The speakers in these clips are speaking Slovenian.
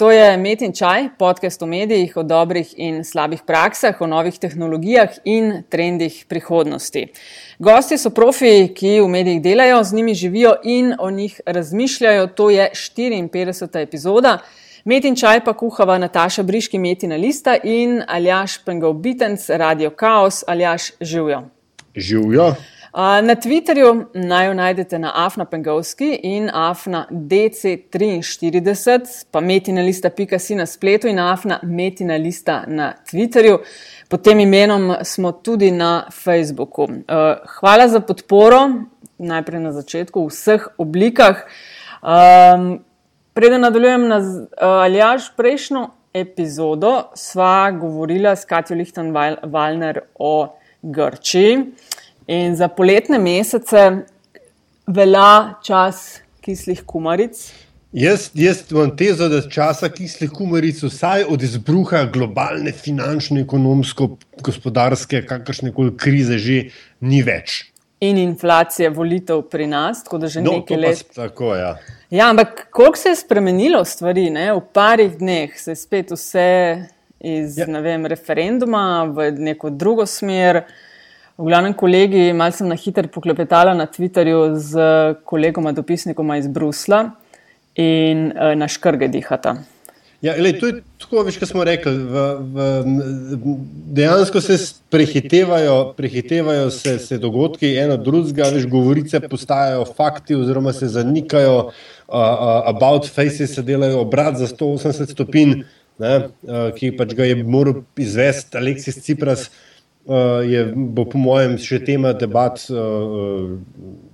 To je Met in Čaj, podcast o medijih, o dobrih in slabih praksah, o novih tehnologijah in trendih prihodnosti. Gosti so profi, ki v medijih delajo, z njimi živijo in o njih razmišljajo. To je 54. epizoda. Met in Čaj pa kuhava Nataša Briški, Metina Lista in Aljaš Pengov Bitenc, Radio Chaos, Aljaš Živijo. Živijo. Na Twitterju naj jo najdete na Afna Pengovski in Afna DC43, pa metina lista pika si na spletu in Afna metina lista na Twitterju. Pod tem imenom smo tudi na Facebooku. Hvala za podporo, najprej na začetku, v vseh oblikah. Preden nadaljujem na Aljaš prejšnjo epizodo, sva govorila s Katjo Lichtenwalner o Grčiji. In za poletne mesece velja čas kislih kumaric. Jaz, jaz imam tezo, da časa kislih kumaric, vsaj od izbruha globalne finančne, ekonomsko, gospodarske, kakršne koli krize, že ni več. In inflacija volitev pri nas, tako da že No, nekaj let. Tako, ja. Ja, ampak koliko se je spremenilo stvari, ne? v parih dneh se je spet vse iz Ja. vem, referenduma v neko drugo smer. V glavnem, kolegi, malo sem na hitro poklepetala na Twitterju z kolegoma dopisnikoma iz Brusla in uh, na škrge dihata. Ja, lej, to je tako, veš, kot smo rekli. V, v, dejansko se prehitevajo, prehitevajo se, se dogodki, eno drugega, veš, govorice postajajo fakti, oziroma se zanikajo, uh, uh, about faces se delajo obrat za 180 stopinj, ne, uh, ki pač ga je moral izvesti Aleksis Cipras. Uh, je, bo, po mojem, še tema debat uh,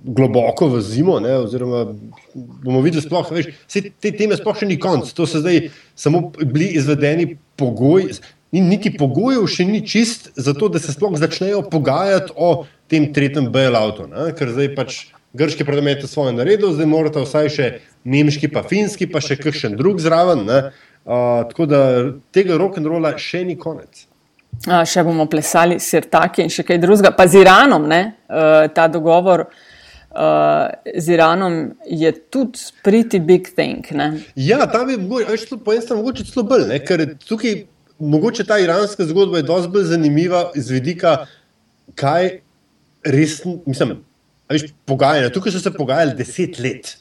globoko v zimo. Ne, oziroma, bomo videli, sploh, veš, vse te teme sploh še ni konc. To so zdaj samo bili izvedeni pogoji. In niti pogojev še ni čist, zato da se sploh začnejo pogajati o tem tretjem bailoutu. Ne? Ker zdaj pač grški je svoje naredil, zdaj morata vsaj še nemški, pa finski, pa še kakšen drug zraven. Uh, tako da tega rock'n'rolla še ni konec. A, še bomo plesali sirtaki in še kaj drugega. Pa z Iranom, ne? Uh, ta dogovor uh, z Iranom je tudi pretty big thing. Ne? Ja, tam je mogoče, to po eni strani mogoče celo bolj, ne? ker tukaj mogoče ta iranska zgodba je dosti bolj zanimiva iz vidika, kaj res, mislim, veš, pogajanja. Tukaj so se pogajali deset let.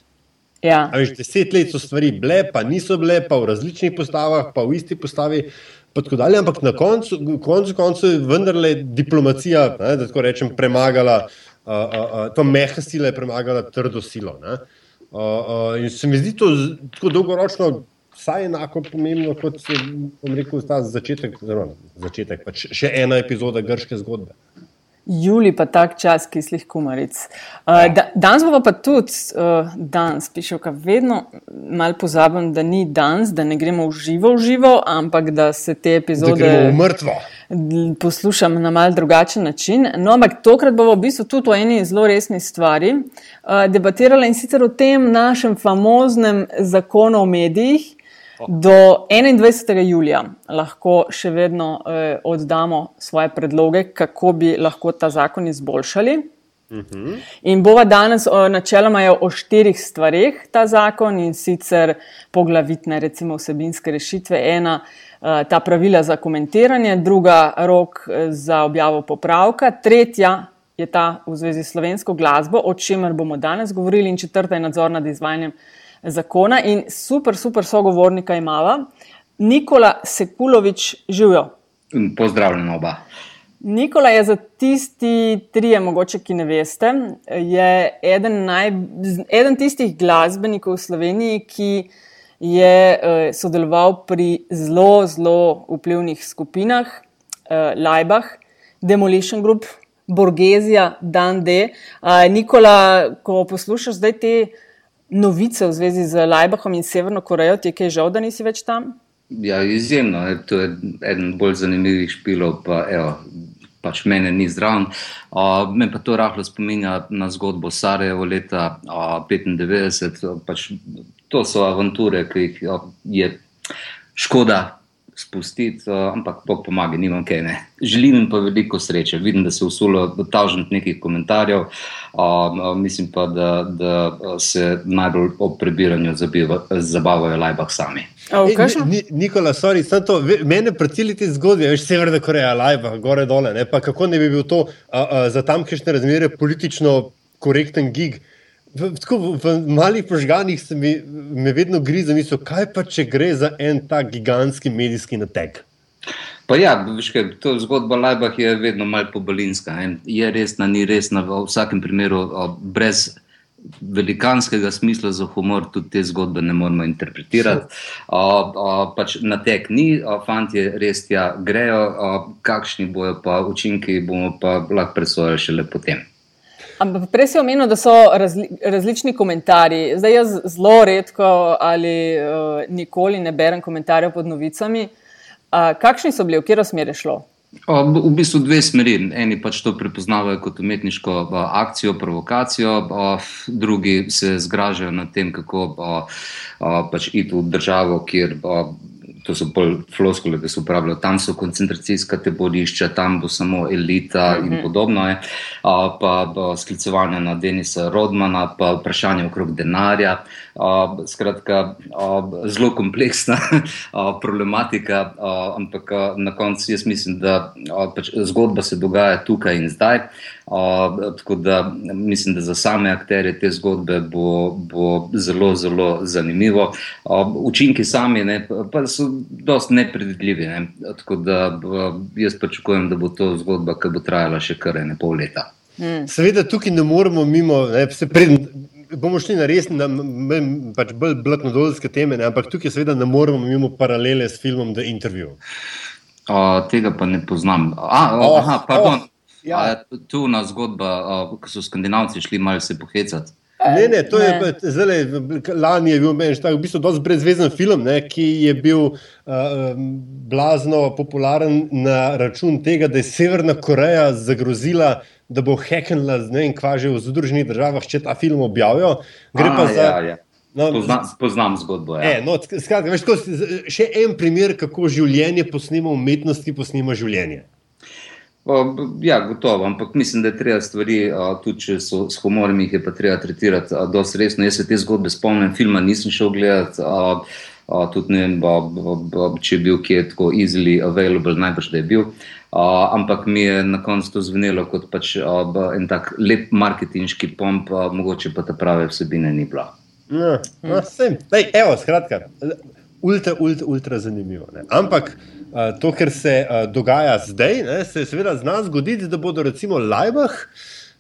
Ja. A Veš, deset let so stvari bile, pa niso bile, pa v različnih postavah, pa v isti postavi. Pa tako dalje, Ampak na koncu, koncu, koncu je vendarle diplomacija, ne, da tako rečem, premagala, uh, uh, uh, to mehka sila je premagala trdo silo. Uh, uh, in se mi zdi to tako dolgoročno vsaj enako pomembno kot bom rekel, ta začetek, oziroma začetek pač še ena epizoda grške zgodbe. Juli pa tak čas kislih kumaric. Uh, da, danes bomo pa tudi, uh, danes pišem, ka vedno mal pozabim, da ni danes, da ne gremo v živo, v živo, ampak da se te epizode poslušam na mal drugačen način. No, ampak tokrat bomo v bistvu tudi o eni zelo resni stvari uh, debatirali in sicer o tem našem famoznem zakonu o medijih. Do 21. julija lahko še vedno eh, oddamo svoje predloge, kako bi lahko ta zakon izboljšali. In bova danes, o, načeloma je o štirih stvarih ta zakon in sicer poglavitne, recimo vsebinske rešitve. Ena, eh, ta pravila za komentiranje, druga, rok eh, za objavo popravka, tretja je ta v zvezi s slovensko glasbo, o čemer bomo danes govorili, in četrta je nadzor nad izvajanjem zakona. In super, super sogovornika imava, Nikola Sekulovič, živijo. Pozdravljena oba. Nikola je za tisti trije, mogoče, ki ne veste, je eden, naj, eden tistih glasbenikov v Sloveniji, ki je eh, sodeloval pri zelo, zelo vplivnih skupinah, eh, Lajbah, Demolition Group, Borgezija, Dan D. Nikola, ko poslušaš zdaj te novice v zvezi z Lajbahom in Severno Korejo, ti je kaj žal, da nisi več tam? Ja, izjemno, e, to je eden bolj zanimivih špilov, pa evo, pač mene ni zraven. Uh, me pa to rahlo spominja na zgodbo Sarajevo leta uh, 95. Pač, to so avanture, ki jih uh, je škoda spustiti, uh, ampak Bog pomaga, nimam kaj. Ne. Želim jim pa veliko sreče. Vidim, da se usulo tažen nekih komentarjev, uh, mislim pa, da, da se najbolj ob prebiranju zabavajo lajbah sami. Ni, Nikola, sorry, to, mene precili te zgodbe, veš, Severna Koreja, lajba, gore dole. Ne, kako ne bi bil to a, a, za tamkajšnje razmere politično korekten gig? V, tako, v malih požganjih se mi, mi vedno gre za misel, kaj pa če gre za en tak gigantski medijski natek. Pa ja, veš, kaj, to zgodba Lajbah je vedno malo pobalinska. Je resna, ni resna, v vsakem primeru brez velikanskega smisla za humor tudi te zgodbe ne moremo interpretirati. O, o, pač na tek ni, fanti res tja grejo, o, kakšni bojo pa učinki, bomo pa lahko presojali šele potem. Ampak prej si omenil, da so razli, različni komentarji. Zdaj jaz zelo redko ali uh, nikoli ne berem komentarjev pod novicami. Uh, kakšni so bili, v katero smer je šlo? V bistvu dve smeri. Eni pač to prepoznavajo kot umetniško akcijo, provokacijo, drugi se zgražajo nad tem, kako pač iti v državo, kjer o, to so bolj floskole, ki se uporabljajo, tam so koncentracijska taborišča, tam bo samo elita in mhm. podobno. Je. Pa sklicevanje na Denisa Rodmana, pa vprašanje okrog denarja. Skratka, zelo kompleksna problematika, ampak na koncu jaz mislim, da pač zgodba se dogaja tukaj in zdaj. Tako da mislim, da za same akterje te zgodbe bo, bo zelo, zelo zanimivo. Učinki sami ne, pa so dosti nepredvidljivi. Ne. Tako da jaz pričakujem, da bo to zgodba, ki bo trajala še kar ene pol leta. Hmm. Seveda, tukaj ne moremo mimo. Ne, pred, bomo šli na res, na pač bolj blatnodolske teme, ne, ampak tukaj seveda ne moremo mimo paralele s filmom The Interview. O, tega pa ne poznam. A, o, oh, aha, pardon. Oh. Ja. Tu na zgodba, ko so skandinavci šli malo se pohecati. Ne, ne, to ne. je zdaj, lani je bil meni tako, v bistvu, zelo brezvezen film, ne, ki je bil uh, blazno popularen na račun tega, da je Severna Koreja zagrozila, da bo heknila z ne vem, kva že v Združenih državah, če ta film objavijo. Gre A, pa za. Ja, ja. No, poznam, poznam zgodbo. Ja. E, no, skratka, veš, ko, še en primer, kako življenje posnema umetnost, ki posnema življenje. Ja, gotovo, ampak mislim, da je treba stvari, tudi če so s humorjem, jih je pa treba tretirati dosti resno. Jaz se te zgodbe spomnim, filma nisem šel gledati, tudi ne vem, če je bil kje tako easily available, najbrž da je bil. Uh, ampak mi je na koncu to zvenelo kot pač, uh, en tak lep marketinški pomp, uh, mogoče pa ta prave vsebine ni bila. No, no, Ej, evo, skratka, ultra, ultra, ultra zanimivo. Ne? Ampak to, kar se uh, dogaja zdaj, ne, se seveda zna zgoditi, da bodo recimo Lajbah,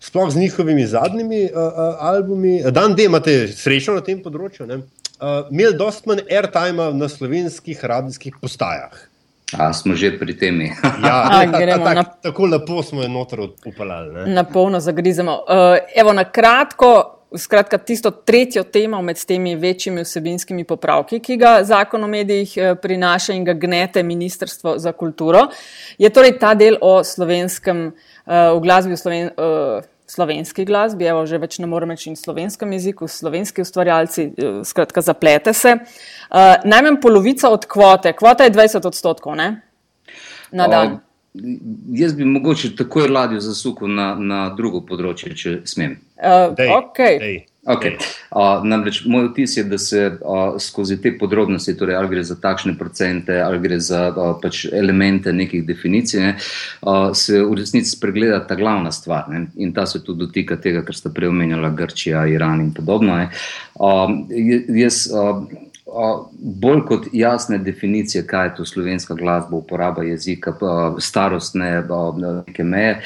sploh z njihovimi zadnjimi uh, uh, albumi, dan D imate srečo na tem področju, uh, imeli dosti manj airtime na slovenskih radijskih postajah. A smo že pri tem. ja, A, ta, ta, ta, tako lepo smo jo noter upalali. Na polno zagrizemo. Uh, evo, na kratko, skratka, tisto tretjo temo med temi večjimi vsebinskimi popravki, ki ga zakon o medijih eh, prinaša in ga gnete Ministrstvo za kulturo, je torej ta del o slovenskem, eh, v glasbi v sloven, eh, slovenski glasbi, evo, že več ne morem reči in slovenskem jeziku, slovenski ustvarjalci, skratka, zaplete se. Najmanj polovica od kvote, kvota je 20 odstotkov, ne? Na dan. Um. Jaz bi mogoče takoj ladjo zasukal na, na drugo področje, če smem. Uh, dej, okay. Dej. Okay. Uh, namreč moj vtis je, da se uh, skozi te podrobnosti, torej ali gre za takšne procente, ali gre za uh, pač elemente nekih definicij, ne, uh, se v resnici spregleda ta glavna stvar. Ne, in ta se tudi dotika tega, kar ste prej omenjali, Grčija, Iran in podobno. Uh, jaz, uh, bolj kot jasne definicije, kaj je to slovenska glasba, uporaba jezika, starostne neke meje.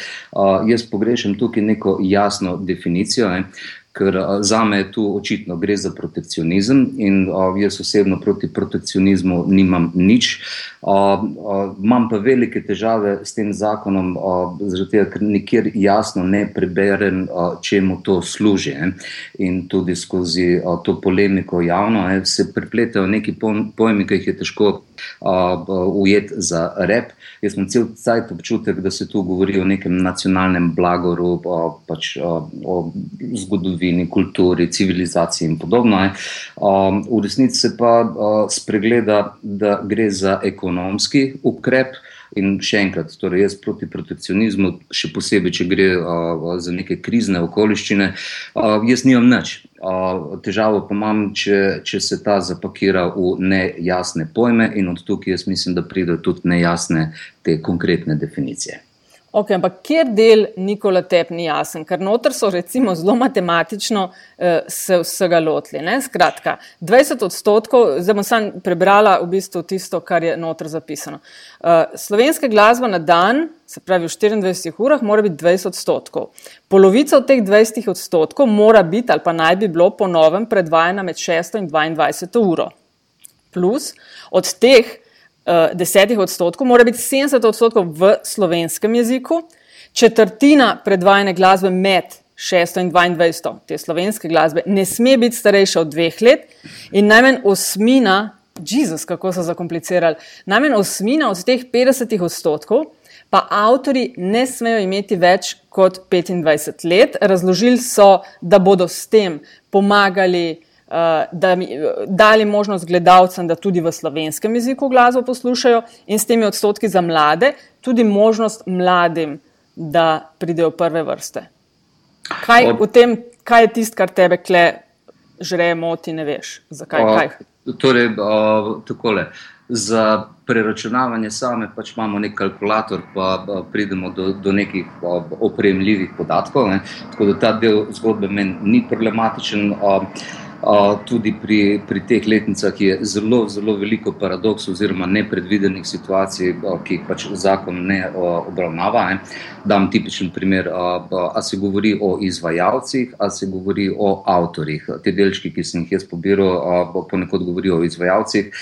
Jaz pogrešam tukaj neko jasno definicijo. Ne ker za me je tu očitno gre za protekcionizem in uh, jaz osebno proti protekcionizmu nimam nič. Uh, uh, imam pa velike težave s tem zakonom, zaradi tega, ker nikjer jasno ne preberem, uh, čemu to služi. In tudi skozi uh, to polemiko javno ne, se prepletajo neki pojmi, ki jih je težko ujet za rep. Jaz sem cel cajt občutek, da se tu govori o nekem nacionalnem blagoru, o, pač, o, o zgodovini, kulturi, civilizaciji in podobno. V resnici se pa spregleda, da gre za ekonomski ukrep. In še enkrat, torej jaz proti protekcionizmu, še posebej, če gre uh, za neke krizne okoliščine, uh, jaz nimam nič. Uh, težavo pa imam, če, če se ta zapakira v nejasne pojme, in od tukaj jaz mislim, da pridejo tudi nejasne te konkretne definicije. Ok, ampak kjer del Nikola Tep ni jasen, ker noter so recimo zelo matematično eh, se vsega lotili. Ne? Skratka, 20 odstotkov, zdaj bom sam prebrala v bistvu tisto, kar je noter zapisano. Eh, slovenska glasba na dan, se pravi v 24 urah, mora biti 20 odstotkov. Polovica od teh 20 odstotkov mora biti ali pa naj bi bilo po novem predvajana med 6 in 22 uro. Plus od teh desetih odstotkov, mora biti 70 odstotkov v slovenskem jeziku, četrtina predvajane glasbe med 6 in 22, te slovenske glasbe, ne sme biti starejša od dveh let in najmanj osmina, Jezus, kako so zakomplicirali, najmanj osmina od teh 50 odstotkov. Pa avtori ne smejo imeti več kot 25 let. Razložili so, da bodo s tem pomagali uh, Eh, da mi dali možnost gledalcem, da tudi v slovenskem jeziku glasbo poslušajo in s temi odstotki za mlade, tudi možnost mladim, da pridejo v prve vrste. Kaj, tem, kaj je tisto, kar tebe kle žre, moti, ne veš? Zakaj? O, torej, o, takole. Za preračunavanje same pač imamo nek kalkulator, pa pridemo do, do nekih opremljivih podatkov. Ne. Tako da ta del zgodbe meni ni problematičen. O, tudi pri, pri teh letnicah je zelo, zelo veliko paradoksov oziroma nepredvidenih situacij, ki jih pač zakon ne obravnava. Ne. Dam tipičen primer, a se govori o izvajalcih, a se govori o avtorjih. Te delčki, ki sem jih jaz pobiral, ponekod govorijo o izvajalcih,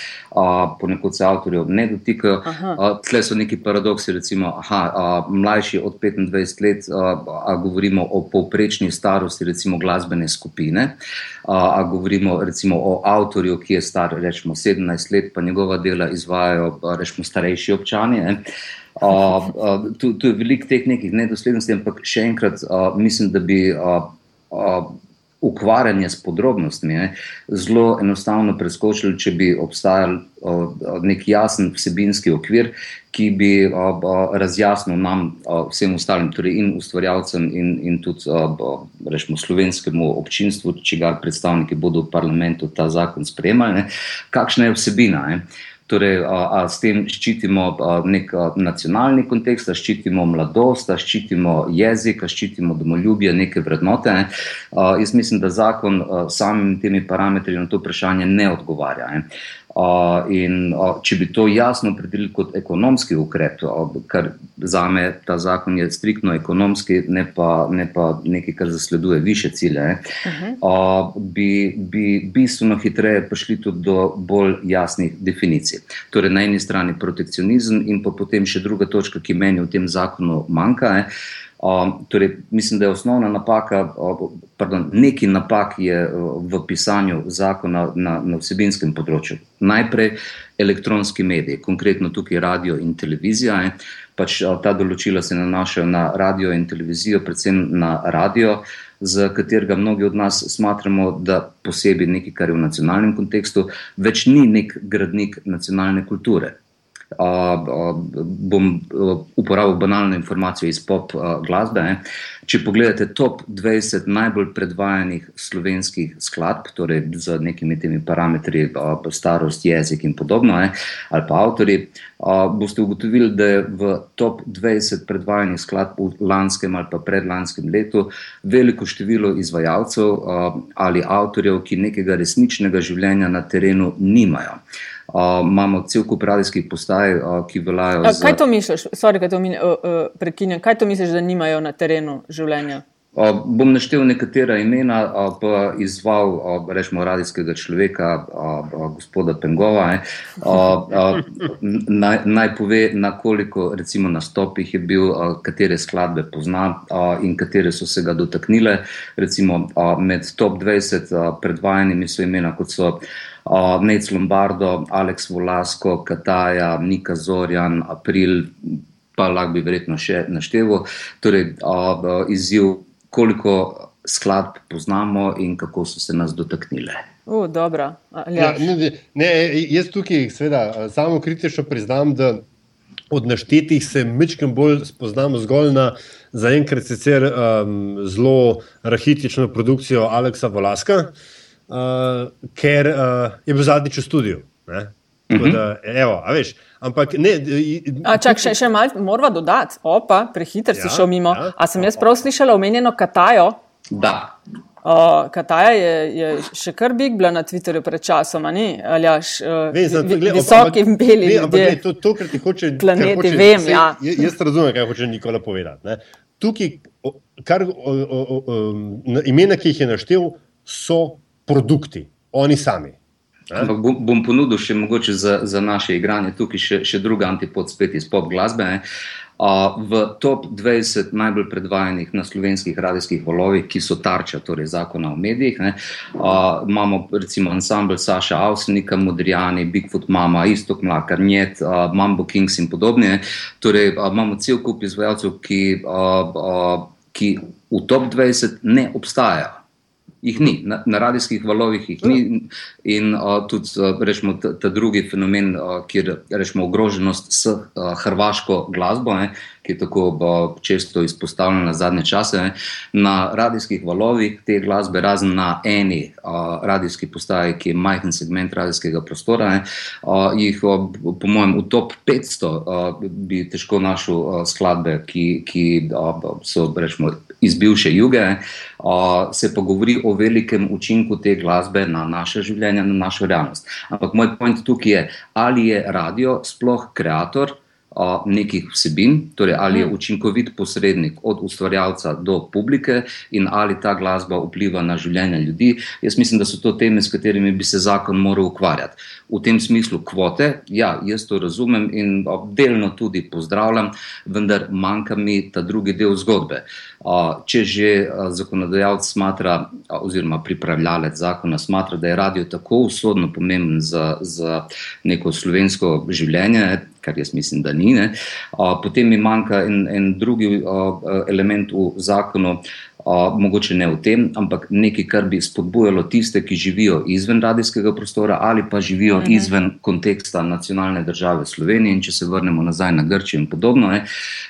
ponekod se avtorjev ne dotikajo. Tle so neki paradoksi, recimo, aha, mlajši od 25 let, a govorimo o povprečni starosti, recimo glasbene skupine a govorimo recimo o avtorju, ki je star rečemo 17 let, pa njegova dela izvajajo rečemo starejši občani. Ne. Uh, uh, tu, tu je veliko teh nekih nedoslednosti, ampak še enkrat uh, mislim, da bi uh, uh, ukvarjanje s podrobnostmi ne, zelo enostavno preskočili, če bi obstajal uh, nek jasen vsebinski okvir, ki bi uh, razjasnil nam, uh, vsem ostalim, torej in ustvarjalcem, in, in tudi uh, rečemo, slovenskemu občinstvu, čigar predstavniki bodo v parlamentu ta zakon sprejemali, ne, kakšna je vsebina. Ne. Torej, a, a s tem ščitimo nek nacionalni kontekst, a ščitimo mladost, a ščitimo jezik, a ščitimo domoljubje, neke vrednote. Ne. A, jaz mislim, da zakon s samimi temi parametri na to vprašanje ne odgovarja. Ne. In če bi to jasno opredelili kot ekonomski ukrep, kar za me ta zakon je striktno ekonomski, ne pa, ne pa nekaj, kar zasleduje više cilje, uh -huh. bi, bi bistveno hitreje prišli tudi do bolj jasnih definicij. Torej, na eni strani protekcionizem, in pa potem še druga točka, ki meni v tem zakonu manjka. Je, Um, torej, mislim, da je osnovna napaka, pardon, neki napak je v pisanju zakona na, na vsebinskem področju. Najprej elektronski mediji, konkretno tukaj radio in televizija. Je, pač ta določila se nanašajo na radio in televizijo, predvsem na radio, za katerega mnogi od nas smatramo, da posebej nekaj, kar je v nacionalnem kontekstu, več ni nek gradnik nacionalne kulture bom uporabil banalno informacijo iz pop glasbe. Ne. Če pogledate top 20 najbolj predvajanih slovenskih skladb, torej z nekimi temi parametri, starost, jezik in podobno, ne, ali pa avtori, boste ugotovili, da je v top 20 predvajanih skladb v lanskem ali pa predlanskem letu veliko število izvajalcev ali avtorjev, ki nekega resničnega življenja na terenu nimajo. Uh, imamo cel kup radijskih postaj, uh, ki veljajo. Za... Kaj to misliš, Sorry, kaj to, uh, uh, prekinjam, kaj to misliš, da nimajo na terenu življenja? Uh, bom naštel nekatera imena, uh, pa izval, uh, rečemo, radijskega človeka, uh, gospoda Pengova. Uh, uh, naj, naj pove, na koliko recimo, nastopih je bil, uh, katere skladbe pozna uh, in katere so se ga dotaknile. Recimo, uh, med top 20 uh, predvajanimi so imena, kot so uh, Nec Lombardo, Aleks Volasko, Kataja, Nika Zorjan, April, pa lahko bi verjetno še našteval. Torej, uh, izziv, koliko skladb poznamo in kako so se nas dotaknile. Uh, ja, ne, ne, jaz tukaj, seveda, samo kritično priznam, da od naštetih se mečem bolj spoznamo zgolj na zaenkrat sicer um, zelo rahitično produkcijo Aleksa Volaska, uh, ker uh, je bil zadnjič v studiu. Mhm. Da, evo, veš, ampak ne. A, čak, še še malo moramo dodati, opa, prehiter ja, si šel mimo. Ja, A sem jaz prav slišala omenjeno Katajo? Da. Uh, Kataja je, je še kar big bila na Twitterju pred časom, ali jaš, uh, visoki in beli. Ne, ampak, ne, to, to, kar ti hoče planeti, hoče, vem. Sej, ja. Jaz razumem, kaj hoče Nikola povedati. Ne. Tukaj, kar, o, o, o, o, imena, ki jih je naštel, so produkti, oni sami. Bom, bom ponudil še mogoče za, za naše igranje tukaj še, še druga antipod spet iz pop glasbe. Ne. V top 20 najbolj predvajanih na slovenskih radijskih valovih, ki so tarča torej zakona o medijih, ne, a, imamo recimo ansambl Saša Avsenika, Modrijani, Bigfoot Mama, Istok Mlakar, Njet, a, Mambo Kings in podobne. Torej, a, imamo cel kup izvajalcev, ki, a, a, ki v top 20 ne obstajajo jih ni, na, na radijskih valovih jih ni. In uh, tudi uh, rečemo, ta, ta drugi fenomen, uh, kjer rečemo ogroženost s uh, hrvaško glasbo, ne, ki je tako uh, često izpostavljena zadnje čase. Ne, na radijskih valovih te glasbe, razen na eni uh, radijski postaji, ki je majhen segment radijskega prostora, ne, uh, jih uh, po mojem v top 500 uh, bi težko našel uh, skladbe, ki, ki uh, so rečemo iz bivše juge, uh, se pa govori o velikem učinku te glasbe na naše življenje, na našo realnost. Ampak moj point tukaj je, ali je radio sploh ustvarjalec nekih vsebin, torej ali je učinkovit posrednik od ustvarjalca do publike in ali ta glasba vpliva na življenje ljudi. Jaz mislim, da so to teme, s katerimi bi se zakon moral ukvarjati. V tem smislu kvote, ja, jaz to razumem in delno tudi pozdravljam, vendar manjka mi ta drugi del zgodbe. Če že zakonodajalec smatra, oziroma pripravljalec zakona smatra, da je radio tako usodno pomemben za, za neko slovensko življenje, kar jaz mislim, da ni. Ne. Potem mi manjka en, en drugi element v zakonu, mogoče ne v tem, ampak nekaj, kar bi spodbujalo tiste, ki živijo izven radijskega prostora ali pa živijo mhm. izven konteksta nacionalne države Slovenije. In če se vrnemo nazaj na Grčijo in podobno, ne,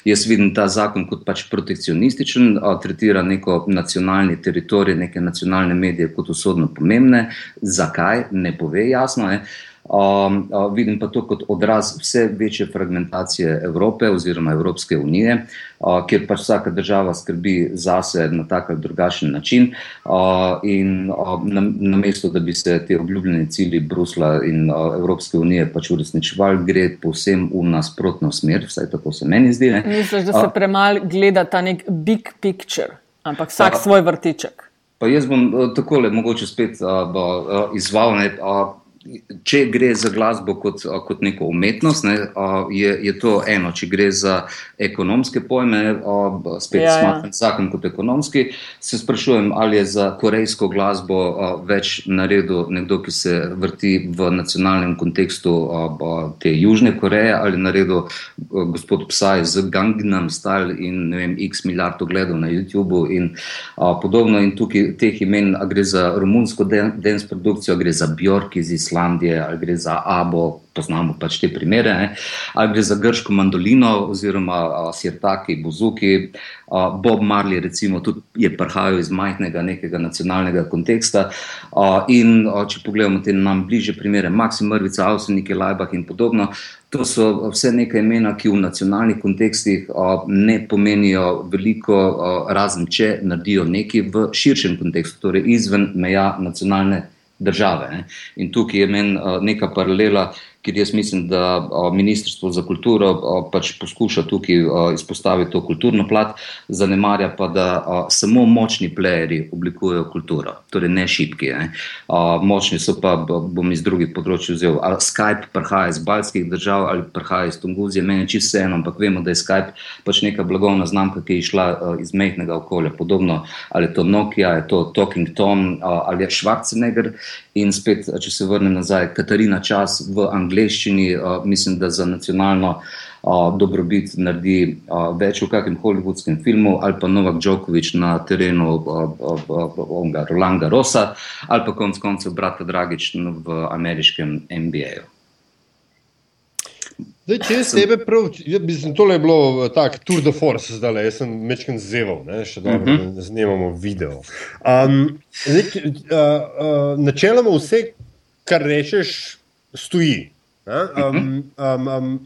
jaz vidim ta zakon kot pač protekcionističen, tretira neko nacionalni teritorij, neke nacionalne medije kot usodno pomembne. Zakaj? Ne pove jasno. Ne. Um, uh, vidim pa to kot odraz vse večje fragmentacije Evrope oziroma Evropske unije, uh, kjer pač vsaka država skrbi zase na tak ali drugačen način. Uh, in uh, na, na mesto, da bi se te obljubljene cilji Brusla in uh, Evropske unije pač uresničevali, gre povsem v nasprotno smer, vsaj tako se meni zdi. Misliš, da se uh, premalo gleda ta nek big picture, ampak vsak uh, svoj vrtiček. Pa jaz bom uh, takole mogoče spet uh, uh, izval. Ne, uh, če gre za glasbo kot, kot neko umetnost, ne, je, je to eno. Če gre za ekonomske pojme, spet ja, ja. smatram zakon kot ekonomski, se sprašujem, ali je za korejsko glasbo več naredil nekdo, ki se vrti v nacionalnem kontekstu te Južne Koreje, ali naredil gospod Psaj z Gangnam Style in vem, x milijard ogledov na YouTubu in podobno. In tukaj teh imen, gre za romunsko dance produkcijo, gre za Bjork iz Islanda. Islandije, ali gre za Abo, poznamo pač te primere, ne? ali gre za grško mandolino, oziroma sirtaki, buzuki. A, Bob Marley, recimo, tudi je prihajal iz majhnega nekega nacionalnega konteksta. A, in a, če pogledamo te nam bliže primere, Maksim Mrvica, Avsenike, Lajbah in podobno. To so vse neke imena, ki v nacionalnih kontekstih uh, ne pomenijo veliko, uh, razen če naredijo nekaj v širšem kontekstu, torej izven meja nacionalne države. Ne. In tukaj je meni uh, neka paralela, ker jaz mislim, da Ministrstvo za kulturo pač poskuša tukaj izpostaviti to kulturno plat, zanemarja pa, da samo močni plejeri oblikujejo kulturo, torej ne šipki. Ne. Močni so pa, bom iz drugih področji vzel, ali Skype prihaja iz baljskih držav ali prihaja iz Tunguzije, meni je čisto vseeno, ampak vemo, da je Skype pač neka blagovna znamka, ki je išla iz mehkega okolja. Podobno ali je to Nokia, je to Talking Tom ali je Schwarzenegger. In spet, če se vrnem nazaj, Katarina Čas v angleščini, mislim, da za nacionalno dobrobit naredi več v kakšnem hollywoodskem filmu, ali pa Novak Djokovic na terenu Rolanda Rosa, ali pa konec koncev brata Dragič v ameriškem NBA-ju. Zdaj, če jaz tebe prav, mislim, tole je bilo tako, tour de force, zdaj le, jaz sem mečken zeval, ne, še dobro, uh -huh. da snemamo video. Um, zdaj, uh, uh, načeloma vse, kar rečeš, stoji. Um, um, um,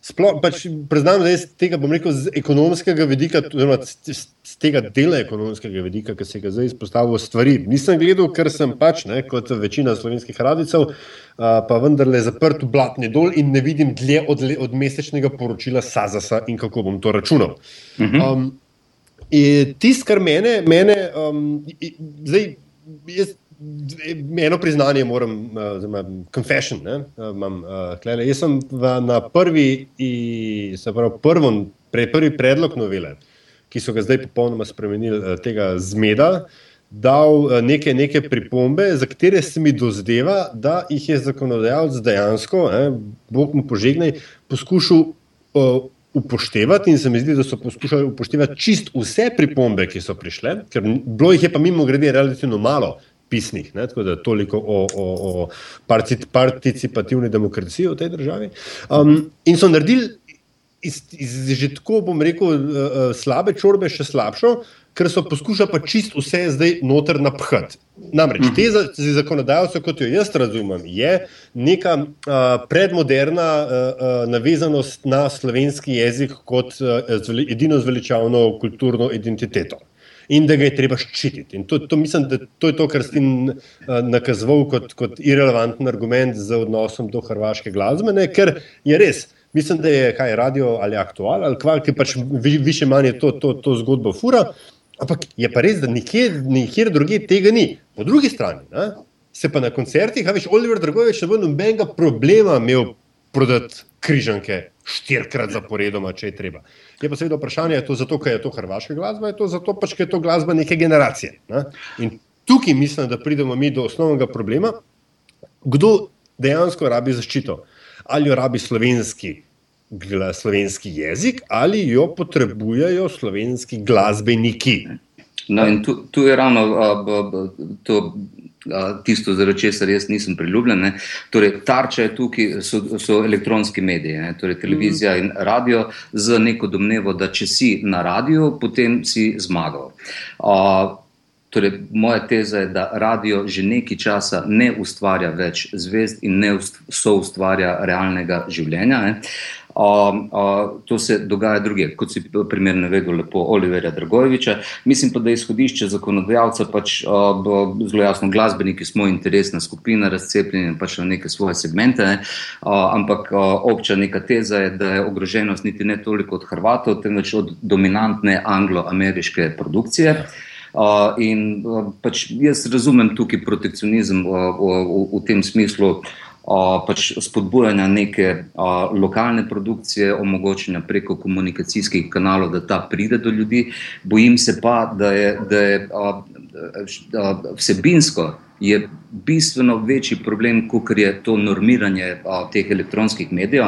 Sploh, pač, priznam, da je tega, bom rekel, z ekonomskega vidika, oziroma z tega dela ekonomskega vidika, ki se ga zdaj izpostavlja, stvari. Nisem gledal, ker sem pač, ne, kot večina slovenskih radicev, pa vendarle zaprt v blatni dol in ne vidim dlje od, od mesečnega poročila Sazasa in kako bom to računal. Mhm. Um, Tisto, kar mene, mene um, zdaj, jaz eno priznanje moram, oziroma confession. Ne, imam, uh, Jaz sem v, na prvi, se pravi, prvem, pre, prvi predlog novele, ki so ga zdaj popolnoma spremenili, tega zmeda, dal neke, neke pripombe, za katere se mi dozdeva, da jih je zakonodajalec dejansko, ne, Bog mu požegnaj, poskušal. Uh, Upoštevati in se mi zdi, da so poskušali upoštevati čist vse pripombe, ki so prišle, ker bilo jih je pa mimo grede relativno malo, pisnih, ne, tako da toliko o, o, o participativni demokraciji v tej državi. Um, in so naredili iz, iz že tako, bom rekel, uh, slabe čorbe še slabšo, ker so poskušali pa čist vse zdaj noter napihati. Namreč te za, zakonodajalce, kot jo jaz razumem, je neka uh, predmoderna uh, uh, navezanost na slovenski jezik kot uh, edino zveličavno kulturno identiteto in da ga je treba ščititi. In to, to mislim, da to je to, kar ste nakazovali kot, kot irrelevanten argument za odnosom do hrvaške glasbe, ne? ker je res. Mislim, da je kaj radio ali aktual ali kval, ki pač više manj to, to, to zgodbo fura. Ampak je pa res, da nikjer, nikjer druge tega ni. Po drugi strani ne? se pa na koncertih, a veš, Oliver Dragovič ne bo nobenega problema imel prodati križanke štirikrat zaporedoma, če je treba. Je pa seveda vprašanje, je to zato, ker je to hrvaška glasba, je to zato, pač, ker je to glasba neke generacije. Ne? In tukaj mislim, da pridemo mi do osnovnega problema, kdo dejansko rabi zaščito. Ali jo rabi slovenski, slovenski jezik, ali jo potrebujejo slovenski glasbeniki. No, tu, tu je ravno uh, to tisto, zaradi česar jaz nisem priljubljen. Ne. Torej, tarča je tukaj, so, so elektronski mediji, ne. torej televizija in radio, z neko domnevo, da če si na radiju, potem si zmagal. Uh, Torej, moja teza je, da radio že nekaj časa ne ustvarja več zvezd in ne ustvarja realnega življenja. Ne. Uh, uh, to se dogaja druge, kot si primer navedel, lepo Oliverja Dragojeviča. Mislim pa, da je izhodišče zakonodajalca pač uh, zelo jasno, glasbeniki smo interesna skupina, razcepljeni pač na neke svoje segmente, ne? uh, ampak uh, obča neka teza je, da je ogroženost niti ne toliko od Hrvatov, temveč od dominantne anglo-ameriške produkcije. Uh, in uh, pač jaz razumem tukaj protekcionizem uh, v, v, v tem smislu, uh, pač spodbujanja neke a, lokalne produkcije, omogočanja preko komunikacijskih kanalov, da ta pride do ljudi. Bojim se pa, da je, da je a, a, vsebinsko. Je bistveno večji problem, kot je to normiranje a, teh elektronskih medijev.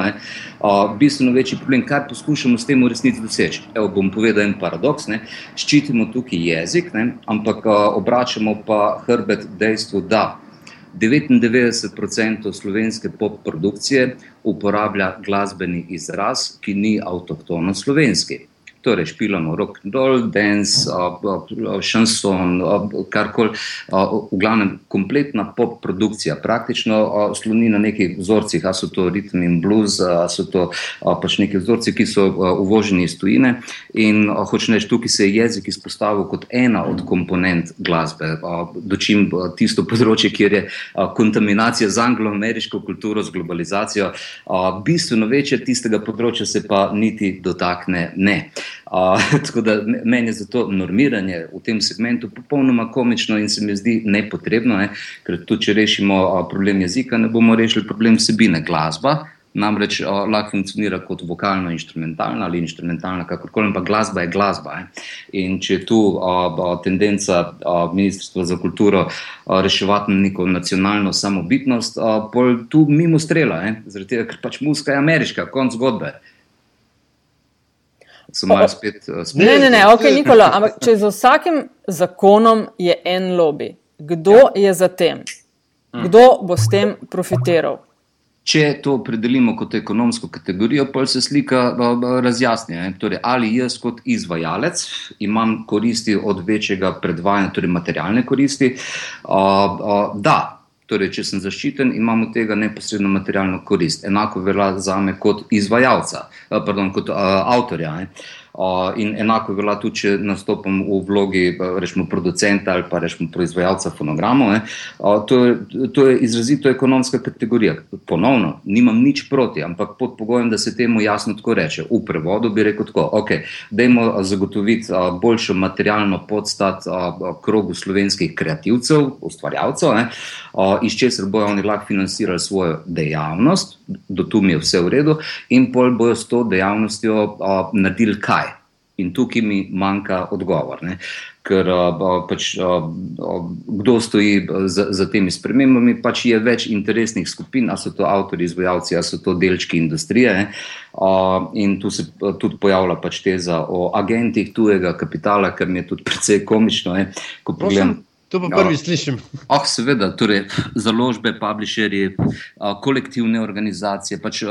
A, bistveno večji problem, kar poskušamo s tem v resnici doseči. Evo, bom povedal en paradoks. Ne. Ščitimo tukaj jezik, ne, ampak a, obračamo pa hrbet dejstvu, da 99% slovenske pop produkcije uporablja glasbeni izraz, ki ni avtohtono slovenski. Torej, špilamo rock and roll, dance, šanson, karkoli. V glavnem, kompletna pop produkcija, praktično sloni na nekih vzorcih, a so to ritmi in blues, a so to pač neki vzorci, ki so uvoženi iz tujine. In hoče reči, tukaj se je jezik izpostavil kot ena od komponent glasbe, dočim tisto področje, kjer je kontaminacija z anglo-ameriško kulturo, z globalizacijo, bistveno večje, tistega področja se pa niti dotakne ne. Uh, tako da meni je zato normiranje v tem segmentu popolnoma komično in se mi zdi nepotrebno, ne? ker tudi če rešimo uh, problem jezika, ne bomo rešili problem vsebine. Glasba namreč uh, lahko funkcionira kot vokalno-instrumentalna ali instrumentalna, kakorkoli, ampak glasba je glasba. Ne? In če je tu uh, tendenca uh, Ministrstva za kulturo uh, reševati neko nacionalno samobitnost, uh, tu mimo strela, zaradi tega, ker pač muska je ameriška, konc zgodbe so malo spet. Uh, spet ne, ne, ne, ok, Nikola, ampak če za vsakim zakonom je en lobby, kdo ja. je za tem? Hm. Kdo bo s tem profitiral? Če to opredelimo kot ekonomsko kategorijo, pa se slika razjasni. Torej, ali jaz kot izvajalec imam koristi od večjega predvajanja, torej materialne koristi? Uh, da, torej, če sem zaščiten, imam od tega neposredno materialno korist. Enako velja za me kot izvajalca, pardon, kot uh, avtorja. Ne? In enako velja tudi, če nastopam v vlogi rečemo, producenta ali pa rečemo, proizvajalca fonogramov. To je, to je izrazito ekonomska kategorija. Ponovno, nimam nič proti, ampak pod pogojem, da se temu jasno tako reče. V prevodu bi rekel tako: ok, dajmo zagotoviti boljšo materialno podstat krogu slovenskih kreativcev, ustvarjalcev, ne, iz česar bojo oni lahko financirali svojo dejavnost, do tu mi je vse v redu, in pol bojo s to dejavnostjo naredili kaj. In tukaj mi manjka odgovor. Ne? Ker pač, kdo stoji za, za temi spremembami, pač je več interesnih skupin, ali so to avtori, izvajalci, ali so to delčki industrije. Ne? In tu se tudi pojavlja pač teza o agentih tujega kapitala, kar mi je tudi precej komično. Ne? Ko pogledam. To pa prvi slišim. Oh, seveda, torej, založbe, publisherji, kolektivne organizacije, pač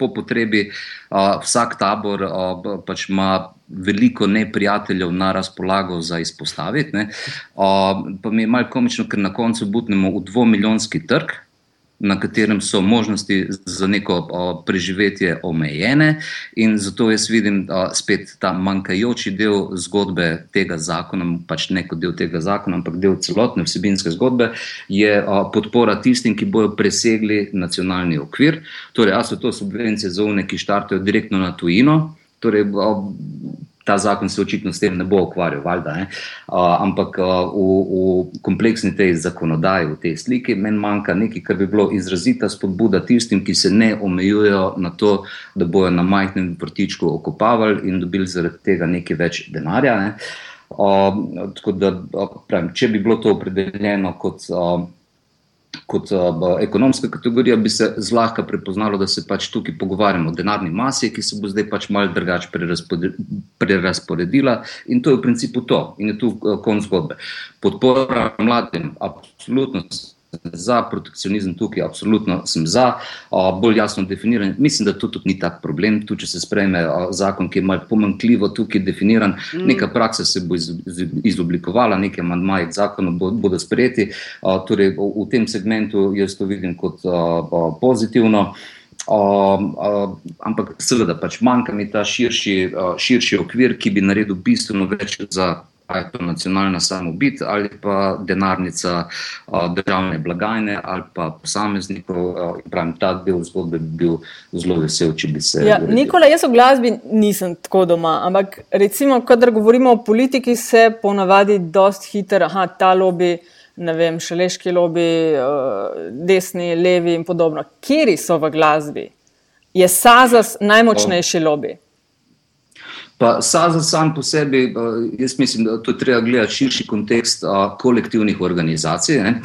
po potrebi vsak tabor pač ima veliko neprijateljev na razpolago za izpostaviti. Ne. Pa mi je malo komično, ker na koncu butnemo v dvomiljonski trg na katerem so možnosti za neko o, preživetje omejene, in zato jaz vidim o, spet ta manjkajoči del zgodbe tega zakona, pač ne kot del tega zakona, ampak del celotne vsebinske zgodbe, je o, podpora tistim, ki bodo presegli nacionalni okvir. Torej, ali so to subvencije za une, ki štartajo direktno na tujino. Torej, ta zakon se očitno s tem ne bo ukvarjal, valjda, ne? uh, ampak uh, v, v kompleksni tej zakonodaji, v tej sliki, meni manjka nekaj, kar bi bilo izrazita spodbuda tistim, ki se ne omejujejo na to, da bojo na majhnem vrtičku okopavali in dobili zaradi tega nekaj več denarja. Ne? Uh, da, pravim, če bi bilo to opredeljeno kot uh, kot uh, ekonomska kategorija, bi se zlahka prepoznalo, da se pač tukaj pogovarjamo o denarni masi, ki se bo zdaj pač malo drugače prerasporedila. In to je v principu to, in je tu uh, konc zgodbe. Podpora mladim, absolutno za protekcionizem tukaj, absolutno sem za, bolj jasno definiran. Mislim, da to tudi ni tak problem, tudi če se sprejme zakon, ki je malo pomankljivo tukaj definiran, mm. neka praksa se bo izoblikovala, neke mandmaje k zakonu bodo sprejeti. Torej, v tem segmentu jaz to vidim kot pozitivno. Uh, uh, ampak, seveda, pač manjka mi ta širši, uh, širši okvir, ki bi naredil bistveno več za ali je to nacionalna samobit, ali pa denarnica državne blagajne, ali pa posameznikov. Pravim, ta del zgodbe bi bil zelo vesel, če bi se. Ja, Nikola, jaz v glasbi nisem tako doma, ampak recimo, kadar govorimo o politiki, se ponavadi dosti hitro, aha, ta lobby. Ne vem, šaleški lobby, desni, levi in podobno. Kje so v glasbi? Je Sazas najmočnejši lobby? Pa SAZA sam po sebi, eh, jaz mislim, da to treba gledati širši kontekst a, eh, kolektivnih organizacij, ne,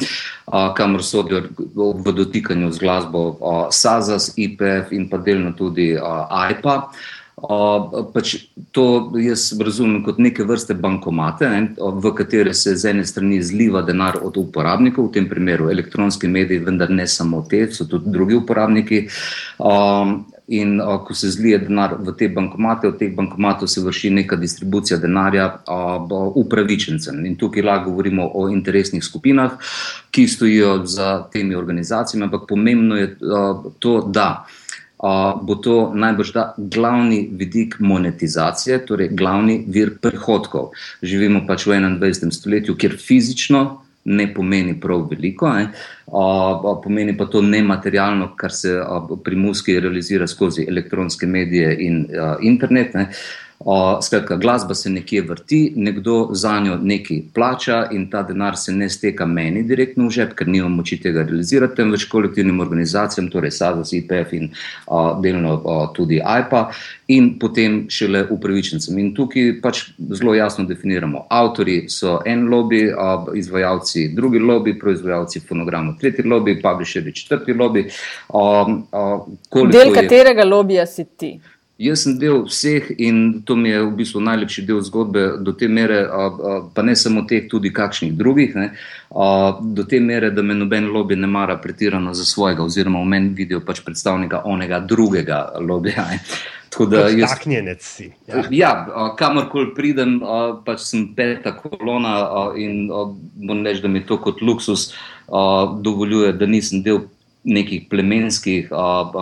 a, kamor sodijo v dotikanju z glasbo SAZAS, IPF in pa delno tudi a, AIPA. Pač to jaz razumem kot neke vrste bankomate, ne, v katere se z ene strani zliva denar od uporabnikov, v tem primeru elektronski mediji, vendar ne samo te, so tudi drugi uporabniki. In ko se zlije denar v te bankomate, od teh bankomatov se vrši neka distribucija denarja upravičencem. In tukaj lahko govorimo o interesnih skupinah, ki stojijo za temi organizacijami, ampak pomembno je to, da bo to najbrž da glavni vidik monetizacije, torej glavni vir prihodkov. Živimo pač v 21. stoletju, kjer fizično ne pomeni prav veliko, ne? pomeni pa to nematerialno, kar se pri muski realizira skozi elektronske medije in internet. Ne? Skratka, glasba se nekje vrti, nekdo za njo nekaj plača in ta denar se ne steka meni direktno v žep, ker nimam moči tega realizirati, temveč kolektivnim organizacijam, torej SADOS, IPF in a, delno a, tudi AIPA in potem šele upravičencem. In tukaj pač zelo jasno definiramo. Avtori so en lobby, a, izvajalci drugi lobby, proizvajalci fonogramov tretji lobby, publisheri četrti lobby. A, a, Del katerega je... lobija si ti? Jaz sem del vseh in to mi je v bistvu najlepši del zgodbe, do te mere, pa ne samo teh, tudi kakšnih drugih, ne, do te mere, da me noben lobby ne mara pretirano za svojega, oziroma v meni vidijo pač predstavnika onega drugega lobija. Zataknjenec si. Ja, ja kamorkoli pridem, pač sem peta kolona in moram reči, da mi to kot luksus dovoljuje, da nisem del nekih plemenskih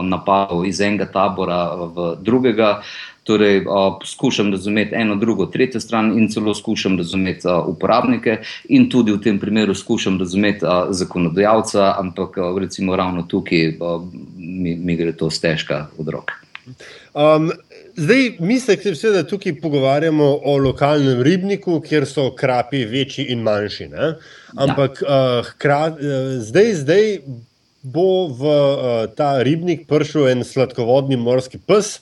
napadov iz enega tabora v drugega. Torej, poskušam razumeti eno, drugo, tretjo stran, in celo skušam razumeti uporabnike, in tudi v tem primeru skušam razumeti zakonodajalca, ampak recimo ravno tukaj mi, mi gre to stežka od rok. Um, zdaj, mi se seveda tukaj pogovarjamo o lokalnem ribniku, kjer so krapi večji in manjši. Ne? Ampak ja. uh, hkrat, uh, zdaj, zdaj bo v uh, ta ribnik prišel en sladkovodni morski pes,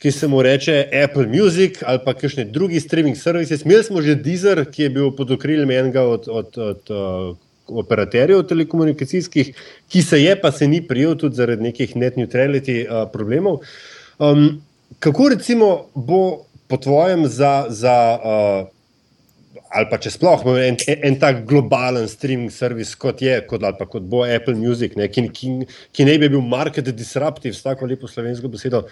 ki se mu reče Apple Music ali pa kakšne drugi streaming servise. Imeli smo že Deezer, ki je bil pod okriljem enega od, od, od uh, operaterjev telekomunikacijskih, ki se je pa se ni prijel tudi zaradi nekih net neutrality uh, problemov. Um, kako recimo bo po tvojem za. za uh, ali pa če sploh imamo en, en, en tak globalen streaming servis, kot je, kot, ali pa kot bo Apple Music, ne, ki, ki, ki ne bi bil market disruptive, s tako lepo slovensko besedo.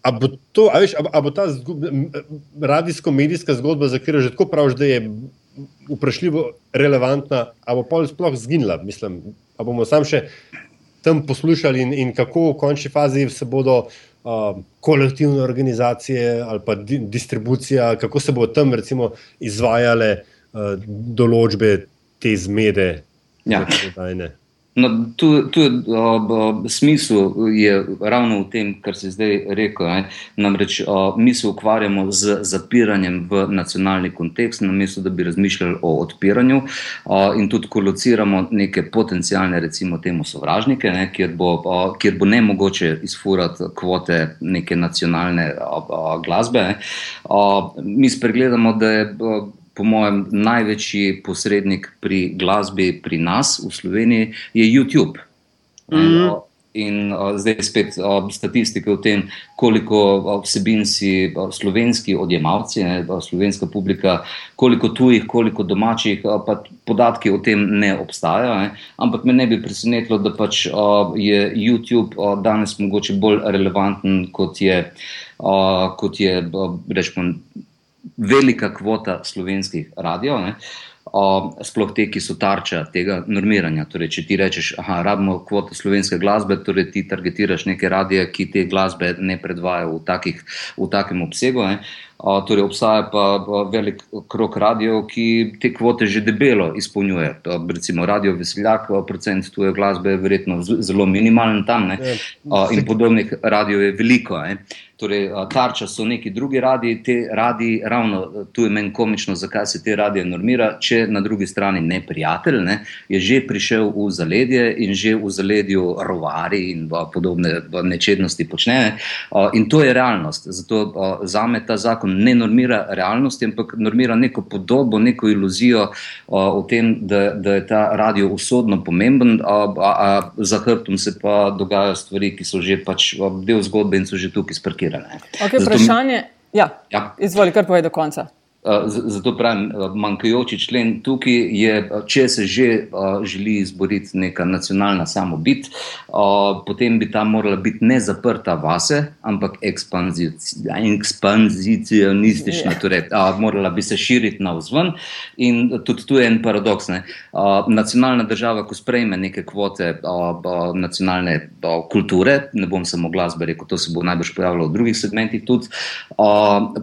A bo, to, a veš, a, a bo ta radijsko-medijska zgodba, za katero že tako praviš, da je vprašljivo relevantna, a bo pol sploh zginila? Mislim, a bomo sam še tam poslušali in, in kako v končni fazi se bodo uh, kolektivne organizacije ali pa di distribucija, kako se bo tam recimo izvajale uh, določbe te zmede. Ja. No, tu, tu uh, smisel je ravno v tem, kar si zdaj rekel. Ne? Namreč uh, mi se ukvarjamo z zapiranjem v nacionalni kontekst, namesto da bi razmišljali o odpiranju uh, in tudi kolociramo neke potencijalne, recimo, temu sovražnike, ne? kjer, bo, uh, kjer bo ne mogoče izfurati kvote neke nacionalne uh, uh, glasbe. Uh, mi spregledamo, da je. Uh, po mojem, največji posrednik pri glasbi pri nas v Sloveniji je YouTube. Mm -hmm. In uh, zdaj spet uh, statistike o tem, koliko vsebin si uh, slovenski odjemalci, ne, slovenska publika, koliko tujih, koliko domačih, uh, pa podatki o tem ne obstajajo. Ne. Ampak me ne bi presenetilo, da pač uh, je YouTube uh, danes mogoče bolj relevanten kot je, uh, kot je uh, rečemo velika kvota slovenskih radijev, sploh te, ki so tarča tega normiranja. Torej, če ti rečeš, da rabimo kvoto slovenske glasbe, torej ti targetiraš neke radije, ki te glasbe ne predvajajo v, takih, v takem obsegu. Ne. Torej, obstaja pa velik krok radijev, ki te kvote že debelo izpolnjuje. Recimo Radio Veseljak, procent tuje glasbe je verjetno zelo minimalen tam ne? Ja. in podobnih radijev je veliko. Ne? Torej, tarča so neki drugi radiji, te radiji, ravno tu je meni komično, zakaj se te radije normira, če na drugi strani ne prijatelj, ne, je že prišel v zaledje in že v zaledju rovari in podobne nečednosti počne. In to je realnost. Zato za me ta zakon ne normira realnosti, ampak normira neko podobo, neko iluzijo o tem, da, da je ta radio usodno pomemben, a, a, a za hrbtom se pa dogajajo stvari, ki so že pač del zgodbe in so že tukaj sparkirane. Okay, vprašanje. Ja, ja. izvoli, kar povej do konca. Eh, zato pravim, eh, manjkajoči člen tukaj je, eh, če se že želi izboriti neka nacionalna samobit, potem bi ta morala biti ne zaprta vase, ampak ekspanzionistična, torej morala bi se širiti na vzven. In tudi tu je en paradoks. Ne? Nacionalna država, ko sprejme neke kvote nacionalne kulture, ne bom samo glasbe rekel, to se bo najbrž pojavilo v drugih segmentih tudi,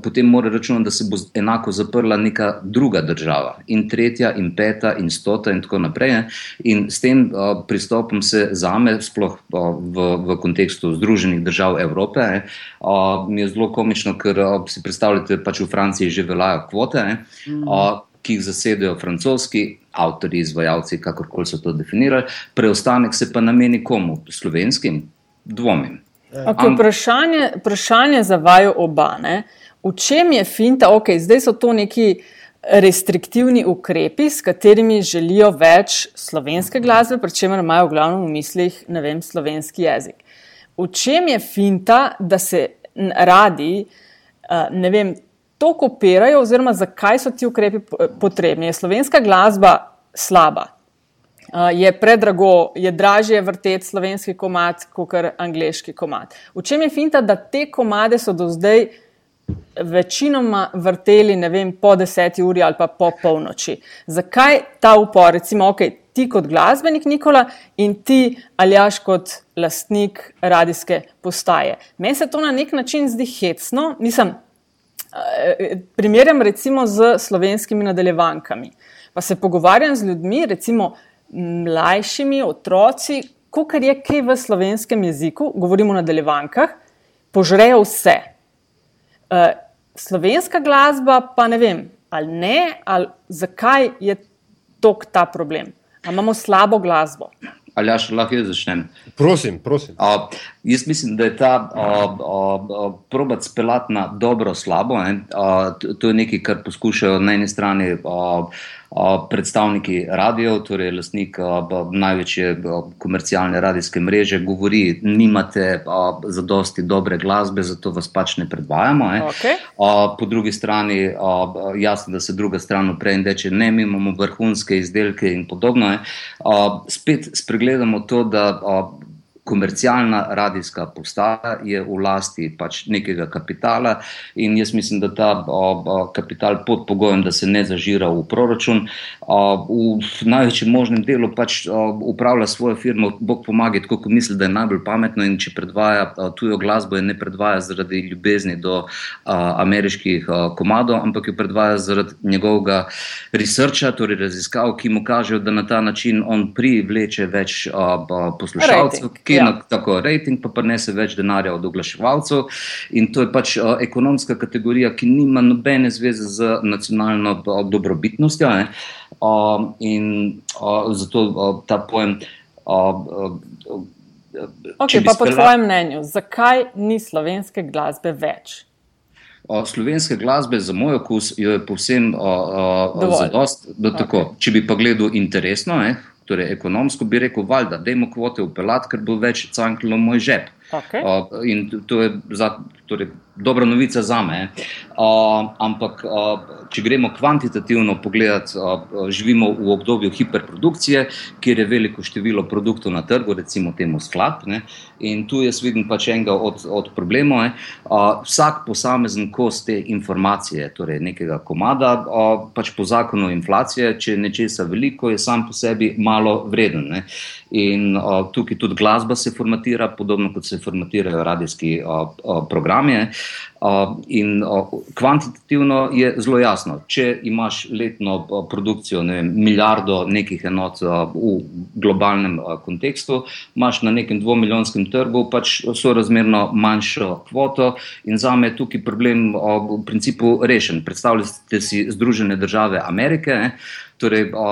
potem mora računati, da se bo enako lahko zaprla neka druga država, in tretja, in peta, in stota, in tako naprej. Ne? In s tem uh, pristopom se za me, sploh uh, v, v kontekstu Združenih držav Evrope, ne, uh, mi je zelo komično, ker uh, si predstavljate, pač v Franciji že veljajo kvote, ne, uh, ki jih zasedajo francoski. Avtori, izvajalci, kakorkoli so to definirali, preostanek se pa nameni komu? Slovenskim? Dvomim. Okay, vprašanje, vprašanje za vaju oba. Ne? V čem je finta, ok, zdaj so to neki restriktivni ukrepi, s katerimi želijo več slovenske glasbe, pri čemer imajo v glavnem v mislih, ne vem, slovenski jezik. V čem je finta, da se radi, eh, ne vem, to kopirajo, oziroma zakaj so ti ukrepi potrebni? Je slovenska glasba slaba? Uh, je predrago, je dražje vrteti slovenski komat kot angliški komat. V čem je finta, da te komade so do zdaj večinoma vrteli, vem, po deseti uri ali pa po polnoči. Zakaj ta upor, recimo, ok, ti kot glasbenik Nikola in ti aljaš kot lastnik radijske postaje. Meni se to na nek način zdi hecno, mislim, eh, primerjam recimo z slovenskimi nadaljevankami. Pa se pogovarjam z ljudmi, recimo mlajšimi otroci, kar je kaj v slovenskem jeziku, govorimo o nadaljevankah, požrejo vse. Uh, slovenska glasba, pa ne vem, ali ne, ali zakaj je tok ta problem. Ali imamo slabo glasbo? Ali ja, še lahko jaz začnem? Prosim, prosim. Uh, jaz mislim, da je ta uh, uh, probat spelat na dobro, slabo. Uh, to je nekaj, kar poskušajo na eni strani. Uh, predstavniki radio, torej lastnik največje komercialne radijske mreže, govori, nimate za dosti dobre glasbe, zato vas pač ne predvajamo. Okay. Po drugi strani, jasno, da se druga stran upre in reče, ne, mi imamo vrhunske izdelke in podobno. Spet spregledamo to, da komercialna radijska postaja je v lasti pač nekega kapitala in jaz mislim, da ta o, o, kapital pod pogojem, da se ne zažira v proračun, o, v največjem možnem delu pač o, upravlja svojo firmo, Bog pomaga, tako kot misli, da je najbolj pametno in če predvaja o, tujo glasbo, je ne predvaja zaradi ljubezni do o, ameriških o, komadov, ampak jo predvaja zaradi njegovega researcha, torej raziskav, ki mu kažejo, da na ta način on privleče več o, o, poslušalcev, ki ja. tako rejting, pa prenese več denarja od oglaševalcev. In to je pač uh, ekonomska kategorija, ki nima nobene zveze z nacionalno uh, dobrobitnostjo. Uh, in uh, zato uh, ta pojem. Uh, uh, Okay, pa po spela... tvojem mnenju, zakaj ni slovenske glasbe več? O, slovenske glasbe, za moj okus, je povsem zadost. Če bi pa gledal interesno, eh, torej ekonomsko, bi rekel, valjda, da imamo kvote upeljati, ker bo več canklo moj žep. Okay. Uh, in to je za, torej, dobra novica za me. Uh, ampak, uh, če gremo kvantitativno pogledati, uh, živimo v obdobju hiperprodukcije, kjer je veliko število produktov na trgu, recimo temu sklad. Ne? In tu jaz vidim pač enega od, od problemov. Uh, vsak posamezen kos te informacije, torej nekega komada, uh, pač po zakonu inflacije, če nečesa veliko, je sam po sebi malo vreden. Ne? In uh, tukaj tudi glasba se formatira, podobno kot se formatirajo radijski uh, uh, programi. In kvantitativno je zelo jasno, če imaš letno produkcijo ne vem, milijardo nekih enot v globalnem kontekstu, imaš na nekem dvomilijonskem trgu pač sorazmerno manjšo kvoto, in za me je tukaj problem v principu rešen. Predstavljate si Združene države Amerike. Ne? Torej o,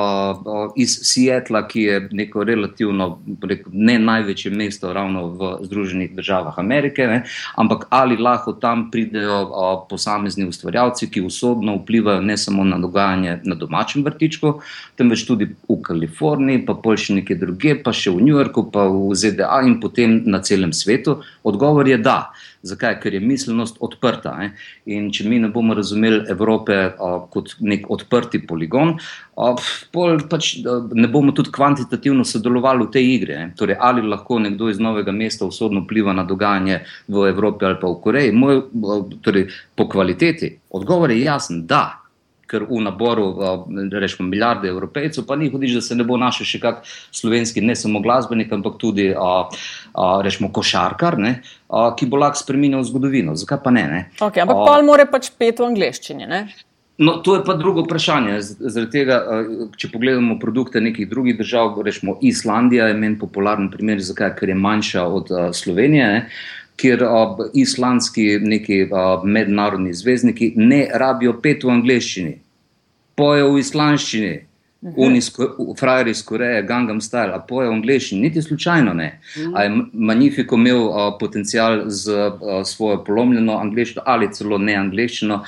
o, iz Seattla, ki je neko relativno, rekel, ne največje mesto ravno v Združenih državah Amerike, ne, ampak ali lahko tam pridejo o, posamezni ustvarjalci, ki usodno vplivajo ne samo na dogajanje na domačem vrtičku, temveč tudi v Kaliforniji, pa pol še nekje druge, pa še v New Yorku, pa v ZDA in potem na celem svetu. Odgovor je da. Zakaj? Ker je miselnost odprta. Ne? In če mi ne bomo razumeli Evrope a, kot nek odprti poligon, a, pol pač a, ne bomo tudi kvantitativno sodelovali v tej igri. Torej, ali lahko nekdo iz novega mesta usodno vpliva na dogajanje v Evropi ali pa v Koreji? Moj, a, torej, po kvaliteti odgovor je jasen, da ker v naboru, rečemo, milijarde evropejcev, pa ni hudiš, da se ne bo našel še kak slovenski, ne samo glasbenik, ampak tudi, rečemo, košarkar, ne, ki bo lahko spremenil zgodovino. Zakaj pa ne? ne? Okay, ampak pa mora pač pet v angleščini. Ne? No, to je pa drugo vprašanje. Tega, če pogledamo produkte nekih drugih držav, rečemo Islandija je meni popularen primer, zakaj? ker je manjša od Slovenije. Ne? kjer ob, islandski neki ob, mednarodni zvezdniki ne rabijo pet v angleščini, pojejo v islandščini, frajeri iz Koreje, Gangnam Style, a pojejo v angleščini, niti slučajno ne. A je Magnifico imel a, potencial z a, svojo polomljeno angleščino ali celo ne angleščino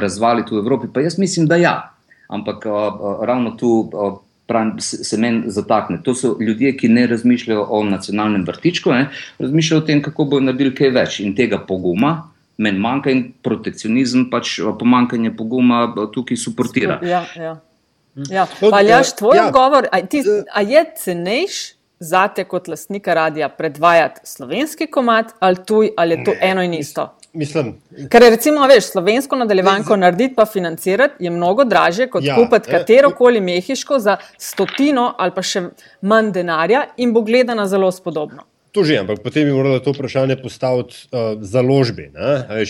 razvaliti v Evropi? Pa jaz mislim, da ja. Ampak a, a, ravno tu. A, Pravim, se meni zatakne. To so ljudje, ki ne razmišljajo o nacionalnem vrtičku, ne? razmišljajo o tem, kako bodo naredili kaj več. In tega poguma, meni manjka, in protekcionizem, pač pomankanje poguma tukaj suportira. Ja, ja. ja. Paljaš, tvoj ja. odgovor, a, ti, a je cenejš za te kot lastnika radia predvajati slovenski komat ali tuj, ali je to ne, eno in isto? Mislim, Ker je recimo, veš, slovensko nadaljevanko narediti pa financirati je mnogo draže kot ja, kupiti katero koli mehiško za stotino ali pa še manj denarja in bo gledana zelo spodobno. To že, ampak potem bi moralo to vprašanje postaviti uh, založbi.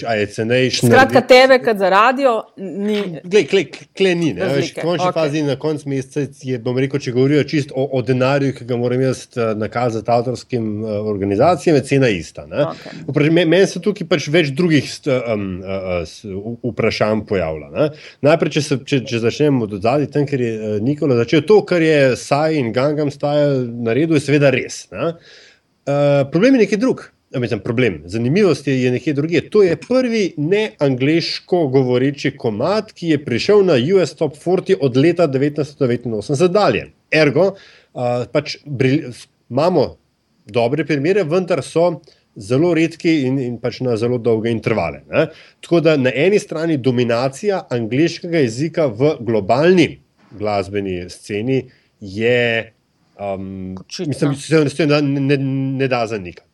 A je cenejši? Skratka, tebe, kot za radio, ni. Glej, kle, kle ni. V končni okay. fazi, na koncu meseca, je, bom rekel, če govorijo čisto o, o denarju, ki ga moram jaz uh, nakazati avtorskim uh, organizacijam, je cena ista. Okay. Meni se tukaj pač več drugih um, uh, vprašanj pojavlja. Ne? Najprej, če, se, če, če začnemo od zadaj, tam, ker je uh, Nikola začel to, kar je Saj in Gangam Style naredil, je seveda res. Ne? Uh, problem je nekaj drug. Mislim, problem. Zanimivost je, je nekaj drugega. To je prvi neangliško govoreči komat, ki je prišel na US Top 40 od leta 1989 dalje. Ergo, uh, pač bril, imamo dobre primere, vendar so zelo redki in, in pač na zelo dolge intervale. Ne? Tako da na eni strani dominacija angliškega jezika v globalni glasbeni sceni je. Um, mislim, da se to ne, ne da zanikati.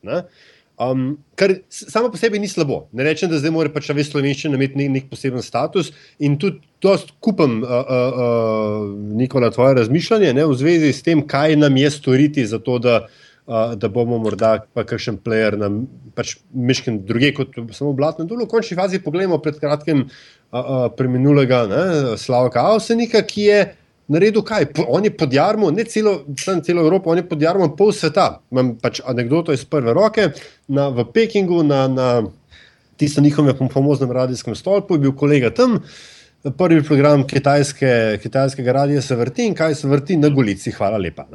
Um, kar samo po sebi ni slabo. Ne rečem, da zdaj mora pač veš slovenščina imeti nek, nek poseben status in tudi to skupam, uh, uh, uh, Nikola, tvoje razmišljanje ne, v zvezi s tem, kaj nam je storiti za to, da, uh, da bomo morda pa kakšen player na pač miškem druge kot samo blatno dolo. V končni fazi pogledamo pred kratkim uh, uh, preminulega Slavka Avsenika, ki je naredil kaj? On je podjarmo, ne celo, celo Evropo, on je podjarmo pol sveta. Imam pač anegdoto iz prve roke. Na, v Pekingu, na, na tistem njihovem famoznem radijskem stolpu, je bil kolega tam. Prvi program kitajske, kitajskega radia se vrti in kaj se vrti na Golici, hvala lepa.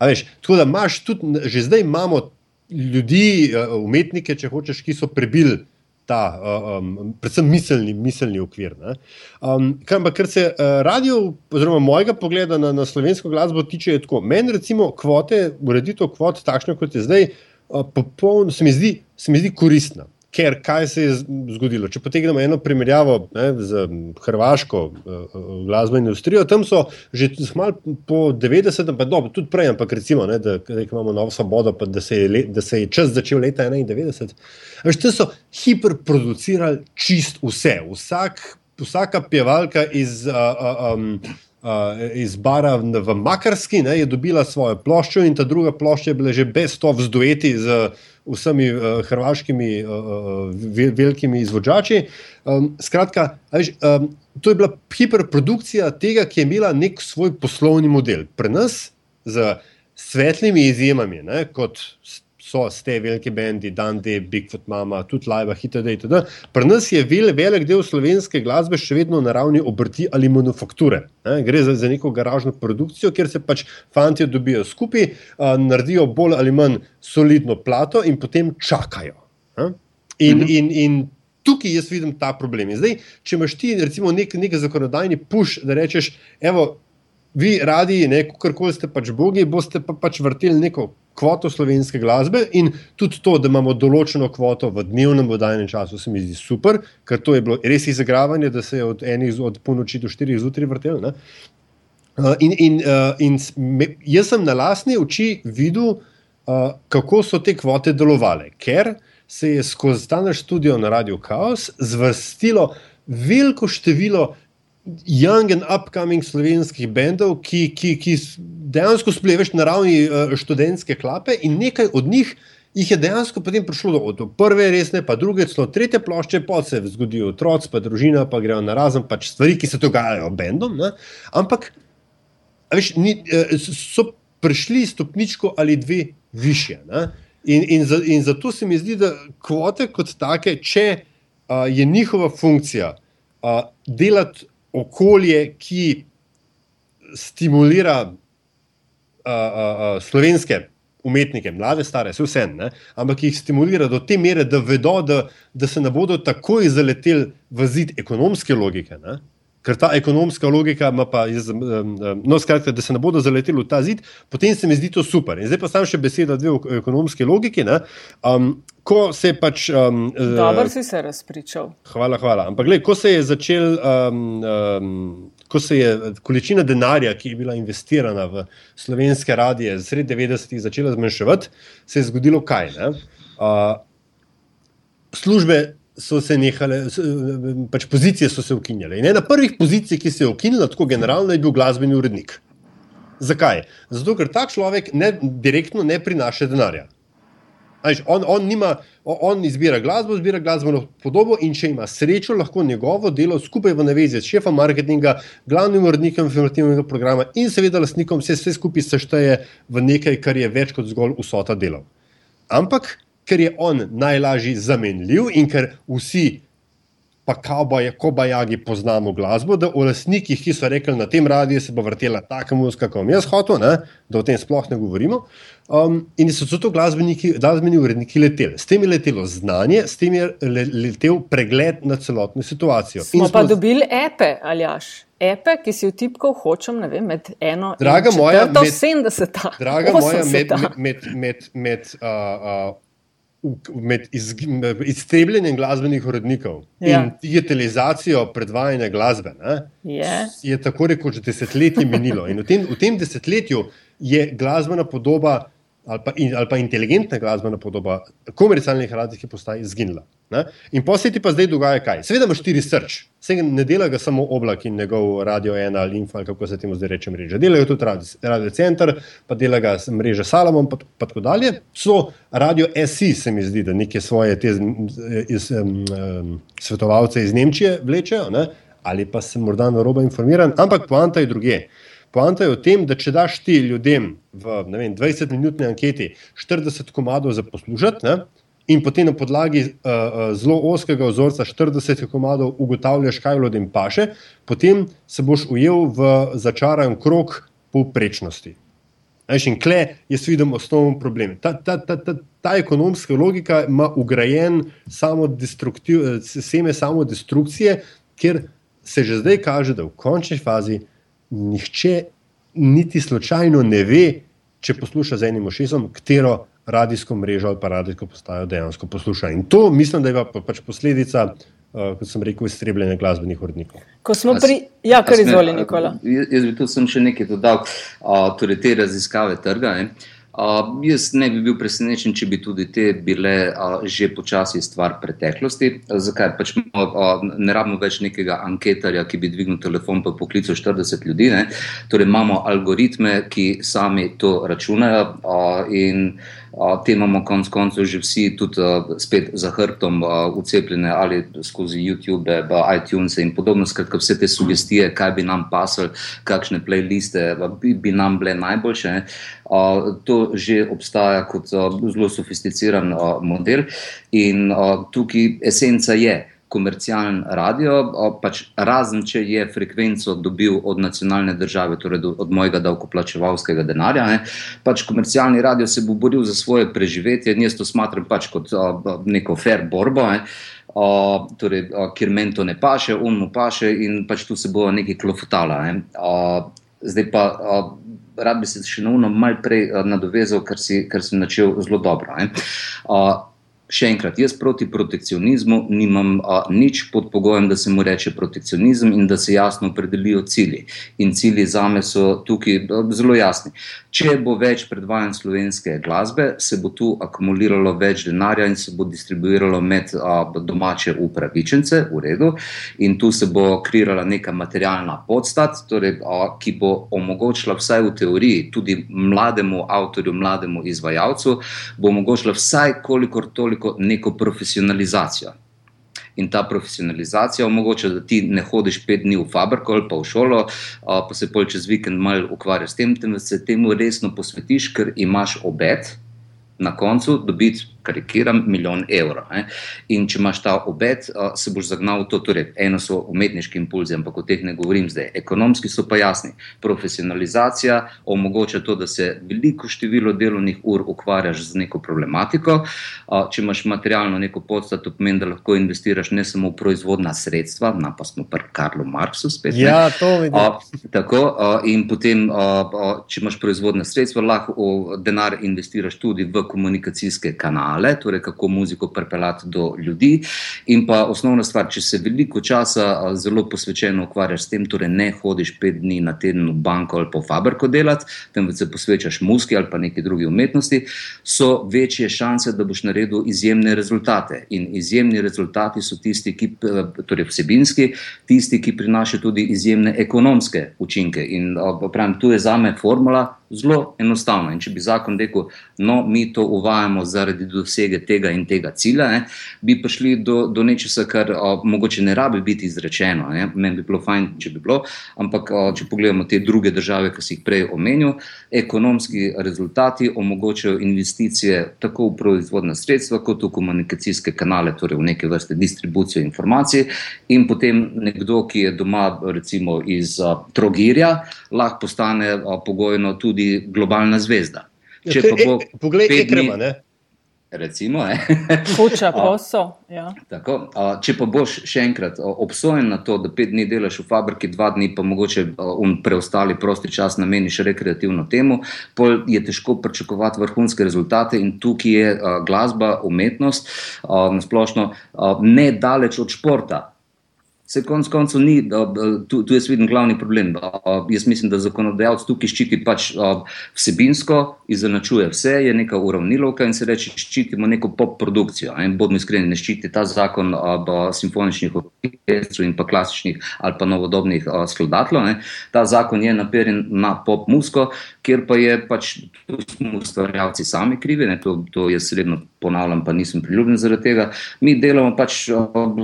Veš, tako da imaš tudi, že zdaj imamo ljudi, eh, umetnike, če hočeš, ki so prebili ta, um, predvsem miselni, miselni okvir. Um, kar, kar se uh, radio, oziroma mojega pogleda na, na slovensko glasbo tiče, je tako. Meni, recimo, kvote, ureditev kvot, takšne kot je zdaj, uh, popoln, se, mi zdi, se mi zdi koristna. Ker kaj se je zgodilo? Če potegnemo eno primerjavo ne, z hrvaško uh, glasbeno industrijo, tam so že malo po 90, pa dobro, tudi prej, ampak recimo, ne, da, da imamo novo svobodo, pa da se, je, da se je čas začel leta 91. Veš, tam so hiperproducirali čist vse. Vsak, vsaka pevalka iz. Uh, uh, um, Uh, iz bara v Makarski ne, je dobila svojo ploščo, in ta druga plošča je bila že brez to vzdueti z uh, vsemi uh, hrvaškimi uh, velikimi izvođači. Um, skratka, veš, um, to je bila hiperprodukcija tega, ki je imela nek svoj poslovni model. Pri nas, z svetlimi izjemami, ne, kot so ste veliki bendi, Dante, Bigfoot, Mama, tudi Live, itd. itd. Pri nas je vel, velik del slovenske glasbe še vedno na ravni obrti ali manufakture. Ne? Gre za, za neko garažno produkcijo, kjer se pač fanti dobijo skupaj, a, naredijo bolj ali manj solidno plato in potem čakajo. Ne? In, mhm. in, in tukaj jaz vidim ta problem. In zdaj, če imaš ti recimo nek, nek zakonodajni puš, da rečeš, evo. Vi radi, kar koli ste pač bogi, boste pa pač vrteli neko kvoto slovenske glasbe in tudi to, da imamo določeno kvoto v dnevnem vodajnem času, se mi zdi super, ker to je bilo res izigravanje, da se je od enih od ponoči do štirih zjutraj vrtel. Ne? Uh, in, in, uh, in jaz sem na lastni oči videl, uh, kako so te kvote delovale, ker se je skozi ta naš studio na Radio Chaos zvrstilo veliko število young and upcoming slovenskih bendov, ki, ki, ki dejansko splevaš na ravni uh, študentske klape, in nekaj od njih jih je dejansko potem prišlo do, do prve resne, pa druge, celo tretje plošče, pa se zgodijo otroci, pa družina, pa grejo na razen, pač stvari, ki se dogajajo bendom. Ne? Ampak veš, ni, uh, so prišli stopničko ali dve više. In, in, za, in zato se mi zdi, da kvote kot take, če uh, je njihova funkcija uh, delati okolje, ki stimulira uh, uh, uh, slovenske umetnike, mlade, stare, vse ne? ampak jih stimulira do te mere, da vedo, da, da se ne bodo takoj zaleteli v zid ekonomske logike. Ne? Ker ta ekonomska logika ima pa, jaz, no, skratka, da se ne bodo zaleteli v ta zid, potem se mi zdi to super. In zdaj pa sam še beseda dve o ekonomski logiki. Um, ko se je pač. Um, Dobro si se razpričal. Hvala, hvala. Ampak, gled, ko se je začel. Um, um, Ko se je količina denarja, ki je bila investirana v slovenske radije, sredi 90-ih začela zmanjševati, se je zgodilo kaj? Uh, službe so se nehale, pač pozicije so se ukinjale. In ena prvih pozicij, ki se je ukinila, tako generalno, je bil glasbeni urednik. Zakaj? Zato, ker ta človek ne, direktno ne prinaša denarja. On, on, nima, on izbira glasbo, izbira glasbeno podobo, in če ima srečo, lahko njegovo delo skupaj v navezi s šefom marketinga, glavnim urednikom informativnega programa in seveda lastnikom se vse skupaj sešteje v nekaj, kar je več kot zgolj vsota delov. Ampak ker je on najlažji zamenljiv in ker vsi, pa kavboje, kobajagi, poznamo glasbo, da o lastnikih, ki so rekli, na tem radiju se bo vrtela taka muzika, kot jaz hočem, da o tem sploh ne govorimo. Um, in so to glasbeni uredniki leteli. S tem je letelo znanje, s tem je letel pregled na celotno situacijo. Smo, smo pa dobili epe, ali aš. Epe, ki si vtipkal, hočem, ne vem, med eno draga in moja, med, 70. Draga moja, med, med, med, med, med uh, uh, med iztrebljenjem glasbenih urednikov ja. in digitalizacijo predvajanja glasbe, ne, yeah. je tako rekoč desetletje minilo. In v tem, v tem desetletju je glasbena podoba ali pa, in, ali pa inteligentna glasbena podoba komercialnih radijskih, ki postaje izginila. Ne? In posebej pa zdaj dogaja kaj. Seveda ima štiri se ne dela ga samo oblak in njegov radio ena ali info, ali kako se temu zdaj reče mreža. Delajo tudi radio, radio center, pa dela ga mreža Salomon, pa, tako dalje. So radio SI, se mi zdi, da neke svoje te, iz, um, um, svetovalce iz Nemčije vlečejo, ne? ali pa sem morda na robo informiran, ampak poanta je druge. Poanta je v tem, da če daš ti ljudem v 20-minutni anketi 40 komadov za poslušati, in potem na podlagi uh, uh, zelo oskega vzorca 40 komadov ugotavljaš, kaj ljudem paše, potem se boš ujel v začaran krok povprečnosti. In kle jaz vidim osnovni problem. Ta, ta, ta, ta, ta ekonomska logika ima ugrajen samo seme samodestrukcije, ker se že zdaj kaže, da v končni fazi nihče niti slučajno ne ve, če posluša z enim ošesom, katero radijsko mrežo ali pa radijsko postajo dejansko posluša. In to mislim, da je pa pač posledica, uh, kot sem rekel, iztrebljenja glasbenih urednikov. Ko smo pri. Ja, kar izvoli, Nikola. Jaz bi tu še nekaj dodal, uh, torej te raziskave trga. Ne? Uh, jaz ne bi bil presenečen, če bi tudi te bile uh, že počasi stvar preteklosti. Zakaj? Pač uh, ne rabimo več nekega anketarja, ki bi dvignil telefon in poklical 40 ljudi. Ne? Torej imamo algoritme, ki sami to računajo. Uh, in, te imamo konec koncev že vsi tudi spet za hrbtom ucepljene ali skozi YouTube, iTunes in podobno. Skratka, vse te sugestije, kaj bi nam pasali, kakšne playliste bi, bi nam bile najboljše. To že obstaja kot zelo sofisticiran model in tukaj esenca je komercialen radio, pač razen če je frekvenco dobil od nacionalne države, torej od mojega davkoplačevalskega denarja. Ne. Pač komercialni radio se bo boril za svoje preživetje in jaz to smatram pač kot neko fair borbo. Ne. Uh, torej, uh, ker meni to ne paše, on mu paše, in pač tu se bo nekaj klofutala. Ne. Uh, zdaj pa, uh, rad bi se še na uno malo prej uh, nadovezal, ker si, ker si načel zelo dobro. Uh, Še enkrat, jaz proti protekcionizmu nimam a, nič pod pogojem, da se mu reče protekcionizem in da se jasno opredelijo cilji. In cilji za me so tukaj a, zelo jasni. Če bo več predvajanj slovenske glasbe, se bo tu akumuliralo več denarja in se bo distribuiralo med a, domače upravičence, v redu, in tu se bo kreirala neka materialna podstat, torej, a, ki bo omogočila vsaj v teoriji tudi mlademu avtorju, mlademu izvajalcu, bo omogočila vsaj kolikor toliko neko profesionalizacijo. In ta profesionalizacija omogoča, da ti ne hodiš pet dni v fabriko ali pa v šolo, pa se pol čez vikend malo ukvarjaš s tem, temveč se temu resno posvetiš, ker imaš obet na koncu dobiti karikiram, milijon evrov. In če imaš ta obet, se boš zagnal v to. Torej, eno so umetniški impulzi, ampak o teh ne govorim zdaj. Ekonomski so pa jasni. Profesionalizacija omogoča to, da se veliko število delovnih ur ukvarjaš z neko problematiko. Če imaš materialno neko podstat, to pomeni, da lahko investiraš ne samo v proizvodna sredstva, na pa smo pri Karlu Marksu spet. Ja, to vidim. Tako, in potem, če imaš proizvodna sredstva, lahko denar investiraš tudi v komunikacijske kanale torej kako muziko pripeljati do ljudi. In pa osnovna stvar, če se veliko časa zelo posvečeno ukvarjaš s tem, torej ne hodiš pet dni na teden v banko ali pa v fabriko delati, temveč se posvečaš muski ali pa neki drugi umetnosti, so večje šanse, da boš naredil izjemne rezultate. In izjemni rezultati so tisti, ki, torej vsebinski, tisti, ki prinašajo tudi izjemne ekonomske učinke. In pravim, tu je za me formula zelo enostavna. In če bi zakon rekel, no, mi to uvajamo zaradi dosege tega in tega cilja, ne, bi prišli do, do nečesa, kar o, mogoče ne rabi biti izrečeno. Ne. Meni bi bilo fajn, če bi bilo, ampak o, če pogledamo te druge države, ki si jih prej omenil, ekonomski rezultati omogočajo investicije tako v proizvodna sredstva, kot v komunikacijske kanale, torej v neke vrste distribucijo informacij. In potem nekdo, ki je doma, recimo iz a, Trogirja, lahko postane a, pogojno tudi globalna zvezda. Ja, Če pa bo, e, poglej, ekrema, ne. Recimo, Kuča, poso. Ja. Tako, če pa boš še enkrat obsojen na to, da pet dni delaš v fabriki, dva dni pa mogoče um preostali prosti čas nameniš rekreativno temu, pol je težko pričakovati vrhunske rezultate in tukaj je glasba, umetnost nasplošno ne daleč od športa. Se konc koncev ni, tu, tu jaz vidim glavni problem. Jaz mislim, da zakonodajalec tukaj ščiti pač vsebinsko, izenačuje vse, je neka uravnilovka in se reče, ščitimo neko pop produkcijo. Bodimo iskreni, ne ščiti ta zakon simfoničnih orkestrov in pa klasičnih ali pa novodobnih skladateljev. Ta zakon je naperjen na pop muziko, kjer pa je pač tu smo ustvarjalci sami krivi, to, to jaz sredno ponavljam, pa nisem priljubljen zaradi tega. Mi delamo pač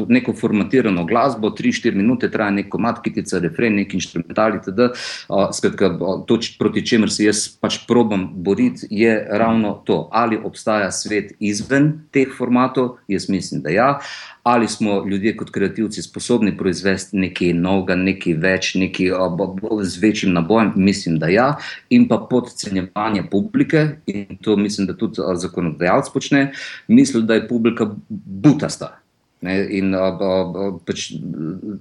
neko formatirano glasbo, 3-4 minute traja nek komat, kitica, refren, nek inštrumental, itd. Skratka, to, proti čemer se jaz pač probam boriti, je ravno to, ali obstaja svet izven teh formatov, jaz mislim, da ja. Ali smo ljudje kot kreativci sposobni proizvesti nekaj novega, nekaj več, nekaj z večjim nabojem? Mislim, da ja. In pa podcenjevanje publike, in to mislim, da tudi zakonodajalec počne, mislim, da je publika butasta. Ne, in, a, a, pač,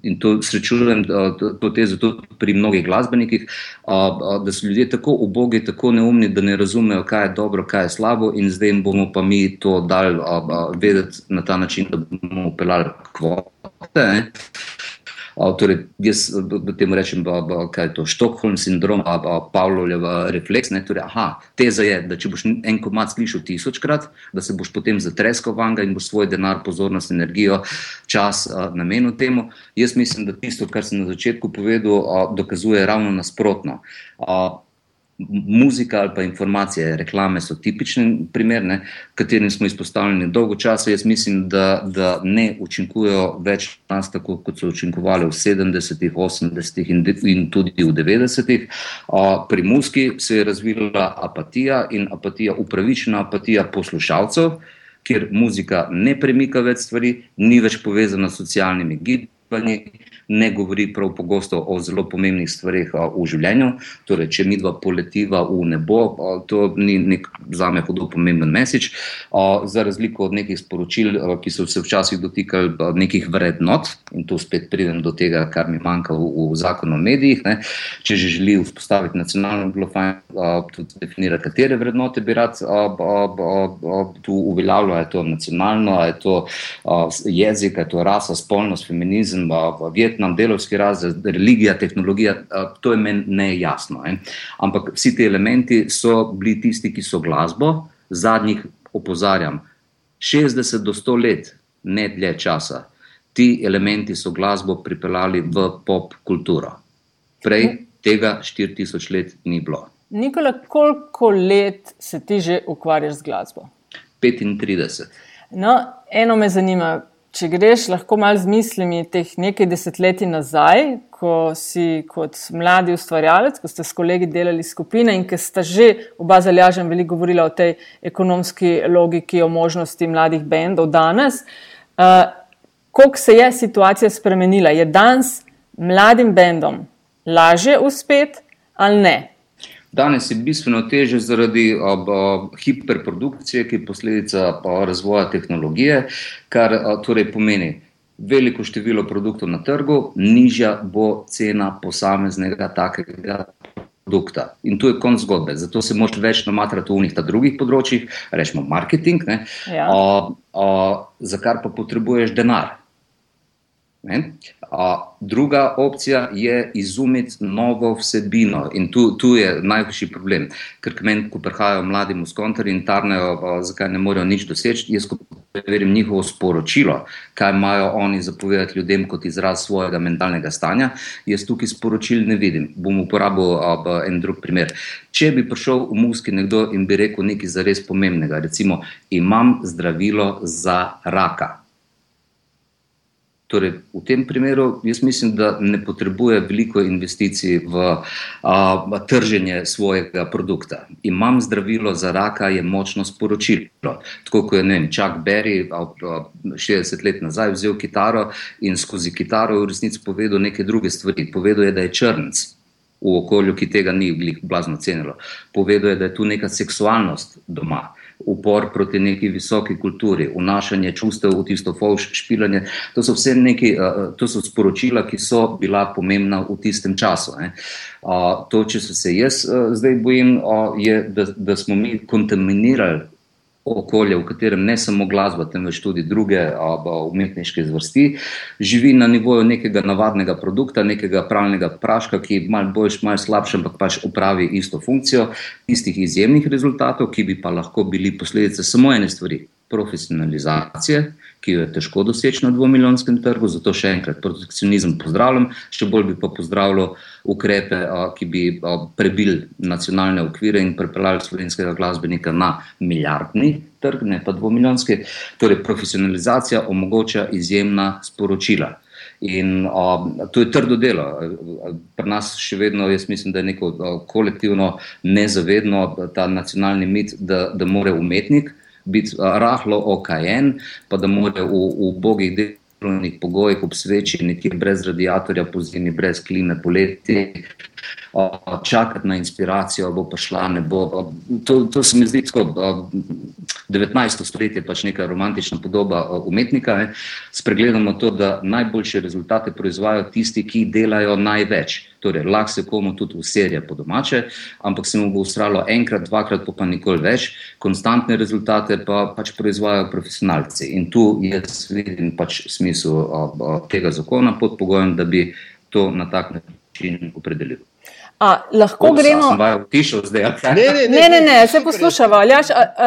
in to srečujem, to, to tezo tudi pri mnogih glasbenikih, a, a, da so ljudje tako ubogi, tako neumni, da ne razumejo, kaj je dobro, kaj je slabo, in zdaj jim bomo pa mi to dali a, a, vedeti na ta način, da bomo upeljali kvote. Ne. Torej, jaz temu rečem, da je to Štokholm sindrom, pa Pavlov refleks. Torej, aha, teza je, da če boš en komat slišal tisočkrat, da se boš potem zatreskal vanga in boš svoj denar, pozornost, energijo, čas namenil temu. Jaz mislim, da tisto, kar sem na začetku povedal, dokazuje ravno nasprotno. Muzika ali pa informacije, reklame so tipični primer, ne, katerim smo izpostavljeni dolgo časa. Jaz mislim, da, da ne učinkujejo več nas tako, kot so učinkovali v 70-ih, 80-ih in, in tudi v 90-ih. Pri muski se je razvila apatija in apatija, upravičena apatija poslušalcev, kjer muzika ne premika več stvari, ni več povezana s socialnimi gibanji ne govori prav pogosto o zelo pomembnih stvarih v življenju. Torej, če mi dva poletiva v nebo, to ni nek za me hudo pomemben mesič. Za razliko od nekih sporočil, ki so se včasih dotikali nekih vrednot, in tu spet pridem do tega, kar mi manjka v, v zakonu o medijih. Ne. Če že želi vzpostaviti nacionalno glofajn, tudi definira, katere vrednote bi rad tu uveljavljal, je to nacionalno, je to jezik, je to rasa, spolnost, feminizem, vjet nam delovski razred, religija, tehnologija, to je meni nejasno. Ne? Ampak vsi ti elementi so bili tisti, ki so glasbo, zadnjih opozarjam, 60 do 100 let, ne dlje časa. Ti elementi so glasbo pripeljali v pop kulturo. Prej tega 4000 let ni bilo. Nikola, koliko let se ti že ukvarjaš z glasbo? 35. No, eno me zanima, če greš lahko malo z mislimi teh nekaj desetletij nazaj, ko si kot mladi ustvarjalec, ko ste s kolegi delali skupine in ki ste že oba zalažen veliko govorili o tej ekonomski logiki, o možnosti mladih bendov danes. Uh, Kako se je situacija spremenila? Je danes mladim bendom lažje uspeti ali ne? Danes je bistveno teže zaradi ob, ob, hiperprodukcije, ki je posledica razvoja tehnologije, kar torej pomeni veliko število produktov na trgu, nižja bo cena posameznega takega. Produkta. In tu je konc zgodbe. Zato se lahko več namatrati v unih ta drugih področjih, rečemo marketing, ja. o, o, za kar pa potrebuješ denar. A, druga opcija je izumiti novo vsebino, in tu, tu je največji problem, ker meni, ko prihajajo mladi muskontarji in tarnejo, zakaj ne morejo nič doseči. Jaz, preverim njihovo sporočilo, kaj imajo oni zapovedati ljudem kot izraz svojega mentalnega stanja, jaz tukaj sporočil ne vidim. Bom uporabil ab, en drug primer. Če bi prišel v muski nekdo in bi rekel nekaj zares pomembnega, recimo, imam zdravilo za raka. Torej, v tem primeru jaz mislim, da ne potrebuje veliko investicij v a, trženje svojega produkta. Imam zdravilo za raka, je močno sporočilo. Tako kot je vem, Chuck Berry, a, a, 60 let nazaj, vzel kitaro in skozi kitaro v resnici povedal neke druge stvari. Povedal je, da je črnc v okolju, ki tega ni blazno cenilo. Povedal je, da je tu neka seksualnost doma upor proti neki visoki kulturi, vnašanje čustev v tisto fauš, špilanje. To so vse neki, to so sporočila, ki so bila pomembna v tistem času. Ne. To, če se jaz zdaj bojim, je, da, da smo mi kontaminirali okolje, v katerem ne samo glasba, temveč tudi druge umetniške zvrsti, živi na nivoju nekega navadnega produkta, nekega pravnega praška, ki je malo boljši, malo slabši, ampak pač upravi isto funkcijo, istih izjemnih rezultatov, ki bi pa lahko bili posledice samo ene stvari: profesionalizacije, ki jo je težko doseči na dvomilijonskem trgu. Zato še enkrat protekcionizem pozdravljam, še bolj bi pa pozdravljal ukrepe, ki bi prebili nacionalne okvire in pripeljali slovenskega glasbenika na milijardni trg, ne pa dvomilijonski. Torej, profesionalizacija omogoča izjemna sporočila. In o, to je trdo delo. Pri nas še vedno, jaz mislim, da je neko kolektivno nezavedno ta nacionalni mit, da, da more umetnik biti rahlo okajen, pa da mora v, v bogih delovnih pogojih ob sveči, nekje brez radiatorja, po zimi, brez klime, poleti, čakati na inspiracijo, bo pa šla, ne bo. To, to se mi zdi tako. 19. stoletje je pač neka romantična podoba umetnika. Ne. Spregledamo to, da najboljše rezultate proizvajajo tisti, ki delajo največ. Torej, lahko se komu tudi userje po domače, ampak se mu bo ustralo enkrat, dvakrat, pa nikoli več. Konstantne rezultate pa pač proizvajajo profesionalci. In tu jaz vidim pač smisel tega zakona pod pogojem, da bi to na tak način opredelil. A, lahko Ups, gremo. Tišel, zdaj, ne, ne, ne, ne, ne, se poslušamo.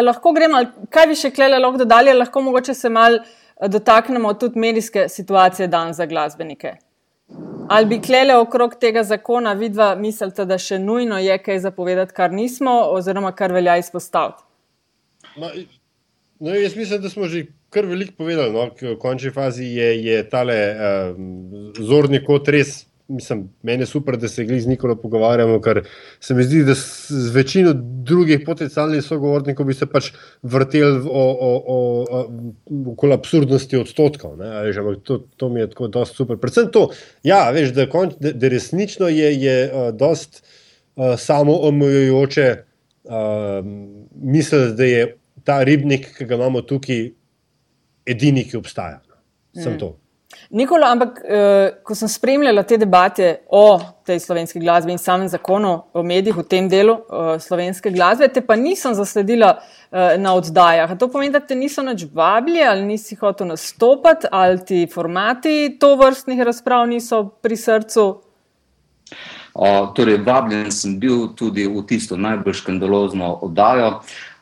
Lahko gremo, kaj bi še klele lahko dodali, lahko mogoče se mal eh, dotaknemo tudi medijske situacije dan za glasbenike. Ali bi klele okrog tega zakona vidva mislite, da še nujno je kaj zapovedati, kar nismo, oziroma kar velja izpostaviti? No, no, jaz mislim, da smo že kar veliko povedali. No. V končni fazi je, je tale uh, zorni kot res mislim, meni je super, da se z Nikolo pogovarjamo, ker se mi zdi, da z večino drugih potencialnih sogovornikov bi se pač vrtel okoli absurdnosti odstotkov. To, to mi je tako dosti super. Predvsem to, ja, veš, da, konč, da, da resnično je, je uh, dost uh, samo omejujoče uh, misliti, da je ta ribnik, ki ga imamo tukaj, edini, ki obstaja. Sem mm. to. Nikola, ampak eh, ko sem spremljala te debate o tej slovenski glasbi in samem zakonu o medijih v tem delu eh, slovenske glasbe, te pa nisem zasledila eh, na oddajah. To pomeni, da te niso nič vabili ali nisi hotel nastopati ali ti formati to vrstnih razprav niso pri srcu. O, torej, vabljen sem bil tudi v tisto najbolj škandalozno oddajo.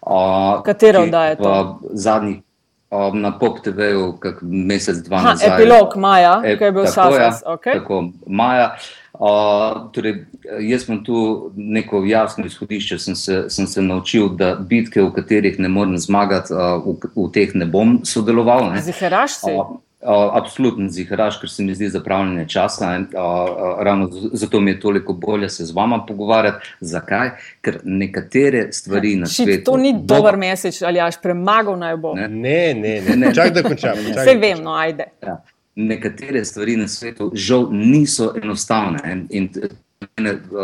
O, Katera oddaja je to? V zadnjih um, na Pop TV-ju, kot mesec, dva ha, nazaj. Epilog Maja, e, ki je bil Sasas. Ja, okay. Tako, Maja. Uh, torej, jaz sem tu neko jasno izhodišče, sem se, sem se naučil, da bitke, v katerih ne morem zmagati, uh, v, v teh ne bom sodeloval. Ziharaš se. Uh, Absolutno ziharaš, ker se mi zdi zapravljanje časa. In, a, a, ravno zato mi je toliko bolje se z vama pogovarjati. Zakaj? Ker nekatere stvari na Šit, svetu. To ni bo... dober mesec, ali aš premagal naj bo. Ne, ne, ne, ne. ne. čak da končam. Vse vem, no, ajde. Ja. Nekatere stvari na svetu žal niso enostavne. In, in,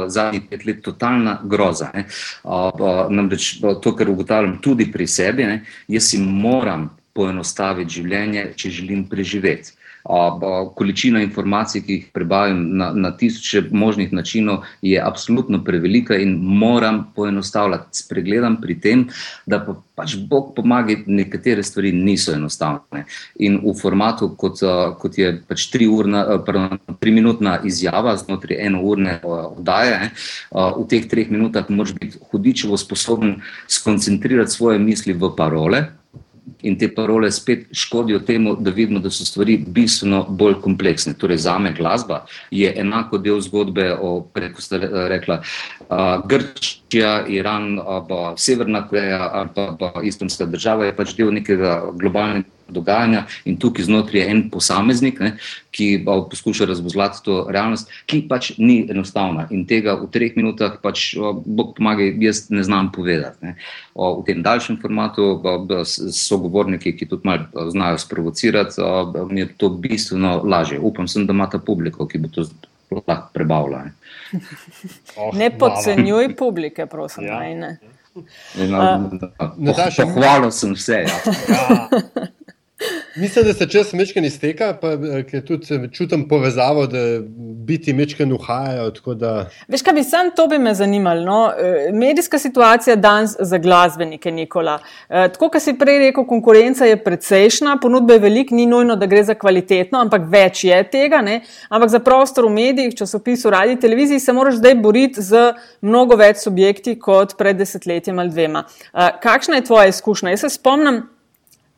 Zadnjih pet let je totalna groza. Namreč to, kar ugotavljam tudi pri sebi, ne, jaz si moram poenostaviti življenje, če želim preživeti. Količina informacij, ki jih prebavim na, na tisoče možnih načinov, je absolutno prevelika in moram poenostavljati. Spregledam pri tem, da pa pač Bog pomaga, nekatere stvari niso enostavne. In v formatu, kot, kot je pač tri, urna, pardon, tri minutna izjava znotraj eno urne oddaje, v teh treh minutah moraš biti hudičevo sposoben skoncentrirati svoje misli v parole in te parole spet škodijo temu, da vidimo, da so stvari bistveno bolj kompleksne. Torej, za me glasba je enako del zgodbe o, preko ste rekla, uh, Grčija, Iran, uh, Severna Koreja ali pa islamska država je pač del nekega globalnega dogajanja in tukaj znotraj je en posameznik, ne, ki poskuša razvozlati to realnost, ki pač ni enostavna in tega v treh minutah, pač, Bog pomaga, jaz ne znam povedati. Ne. O, v tem daljšem formatu so govorniki, ki tudi malo znajo sprovocirati, mi je to bistveno lažje. Upam, sem, da ima ta publiko, ki bo to lahko prebavila. Ne, oh, ne podcenjuj publike, prosim. Ja. Ne. No, uh, Hvala sem vse. Ja. Ja. Mislim, da se čas mečken izteka, pa eh, tudi eh, čutim povezavo, da biti mečken uhajajo. Da... Veš, kaj bi sam to bi me zanimalo? No? Eh, medijska situacija danes za glasbenike, Nikola. Tako, kot si prej rekel, konkurenca je precejšna, ponudbe je veliko, ni nujno, da gre za kvalitetno, ampak več je tega. Ne? Ampak za prostor v medijih, časopisu, radio, televiziji se moraš zdaj boriti z mnogo več subjekti kot pred desetletjem ali dvema. Kakšna je tvoja izkušnja? Jaz se spomnim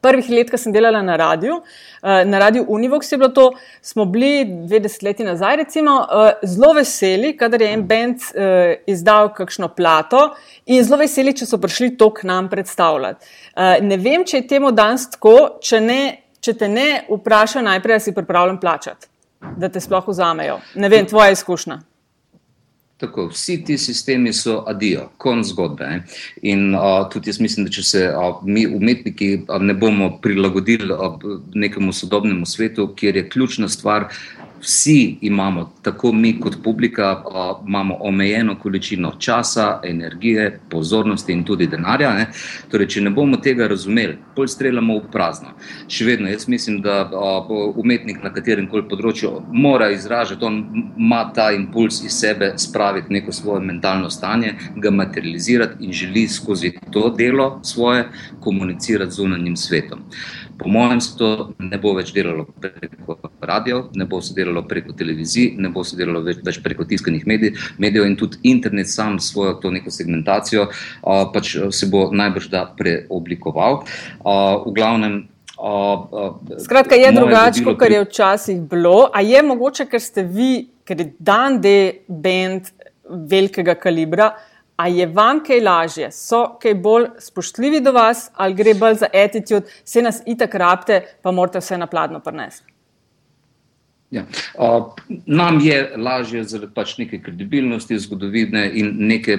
prvih let, ko sem delala na radiju, eh, na radiju Univox je bilo to, smo bili dve desetletji nazaj, recimo, eh, zelo veseli, kadar je en bend eh, izdal kakšno plato in zelo veseli, če so prišli to k nam predstavljati. Ne vem, če je temu danes tako, če, ne, če te ne vprašajo najprej, da si pripravljen plačati, da te sploh vzamejo. Ne vem, tvoja izkušnja. Tako, vsi ti sistemi so adijo, konc zgodbe. Ne? In uh, tudi jaz mislim, da če se uh, mi, umetniki, uh, ne bomo prilagodili uh, nekemu sodobnemu svetu, kjer je ključna stvar vsi imamo, tako mi kot publika, imamo omejeno količino časa, energije, pozornosti in tudi denarja. Torej, če ne bomo tega razumeli, bolj streljamo v prazno. Še vedno jaz mislim, da umetnik na katerem koli področju mora izražati, on ima ta impuls iz sebe spraviti neko svoje mentalno stanje, ga materializirati in želi skozi to delo svoje komunicirati z zunanjim svetom. Po mojem, se to ne bo več delalo preko radio, ne bo se delalo preko televizij, ne bo se delalo več, več preko tiskanih medij, medijev in tudi internet sam s svojo to neko segmentacijo pač se bo najbrž da preoblikoval. V glavnem. Skratka, je drugače, kot je včasih bilo. A je mogoče, ker ste vi ker je dan D bend velikega kalibra. A je vam kaj lažje, so kaj bolj spoštljivi do vas, ali gre bolj za attitude, se nas itak rabite, pa morate vse na pladno prenesti? Ja. Uh, nam je lažje zaradi pač neke kredibilnosti, zgodovine in neke,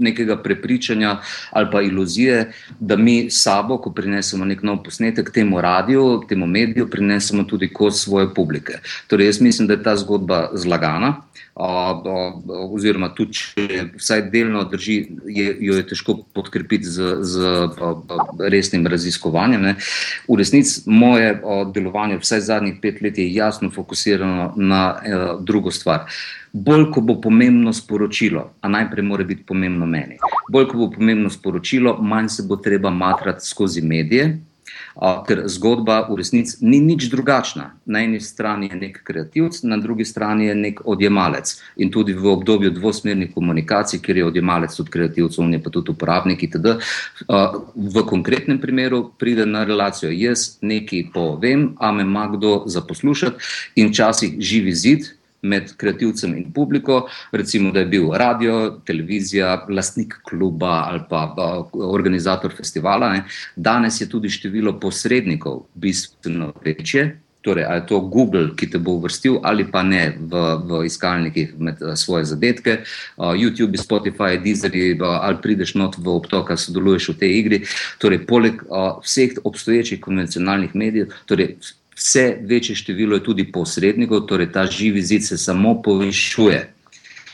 nekega prepričanja ali pa iluzije, da mi sabo, ko prinesemo nek nov posnetek temu radiju, temu mediju, prinesemo tudi kos svoje publike. Torej, jaz mislim, da je ta zgodba zlagana oziroma tudi, če vsaj delno drži, je, jo je težko podkrepiti z, z resnim raziskovanjem. Ne. V resnici moje delovanje vsaj zadnjih pet let je jasno fokusirano na drugo stvar. Bolj, ko bo pomembno sporočilo, a najprej mora biti pomembno meni. Bolj, ko bo pomembno sporočilo, manj se bo treba matrati skozi medije, ker zgodba v resnici ni nič drugačna. Na eni strani je nek kreativc, na drugi strani je nek odjemalec. In tudi v obdobju dvosmernih komunikacij, kjer je odjemalec tudi kreativc, on je pa tudi uporabnik itd. V konkretnem primeru pride na relacijo jaz nekaj povem, a me ima kdo za poslušati in včasih živi zid, med kreativcem in publiko, recimo, da je bil radio, televizija, lastnik kluba ali pa organizator festivala. Ne. Danes je tudi število posrednikov bistveno večje. Torej, ali je to Google, ki te bo uvrstil, ali pa ne v, v iskalnikih med svoje zadetke, uh, YouTube, Spotify, Deezer, ali prideš not v obtok, ali sodeluješ v tej igri. Torej, poleg uh, vseh obstoječih konvencionalnih medijev, torej, vse večje število je tudi posrednikov, torej ta živi zid se samo povišuje.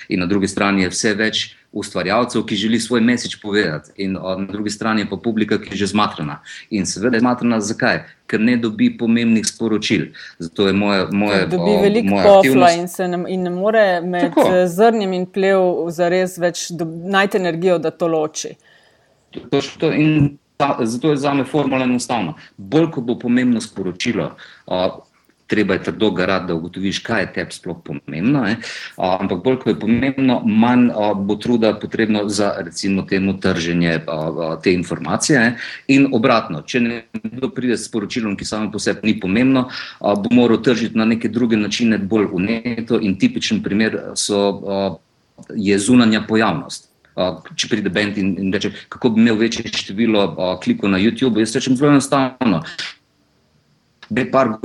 In na drugi strani je vse več ustvarjalcev, ki želi svoj mesič povedati, in na drugi strani je pa publika, ki je že zmatrana. In seveda je zmatrana zakaj? Ker ne dobi pomembnih sporočil. Zato je moje. moje dobi veliko pofla in, ne, in ne more med Tako. zrnjem in plev zares več najti energijo, da to loči. To, to, in zato je za me formula enostavna. Bolj ko bo pomembno sporočilo, uh, treba je trdo garati, da ugotoviš, kaj je tebi sploh pomembno. Uh, ampak bolj ko je pomembno, manj uh, bo truda potrebno za recimo temu trženje uh, te informacije. Ne? In obratno, če nekdo pride s sporočilom, ki samo po sebi ni pomembno, uh, bo moral tržiti na neke druge načine, bolj uneto. In tipičen primer so, uh, je zunanja pojavnost če pride bend in, in reče, kako bi imel večje število klikov na YouTube. Jaz rečem zelo enostavno. Bi par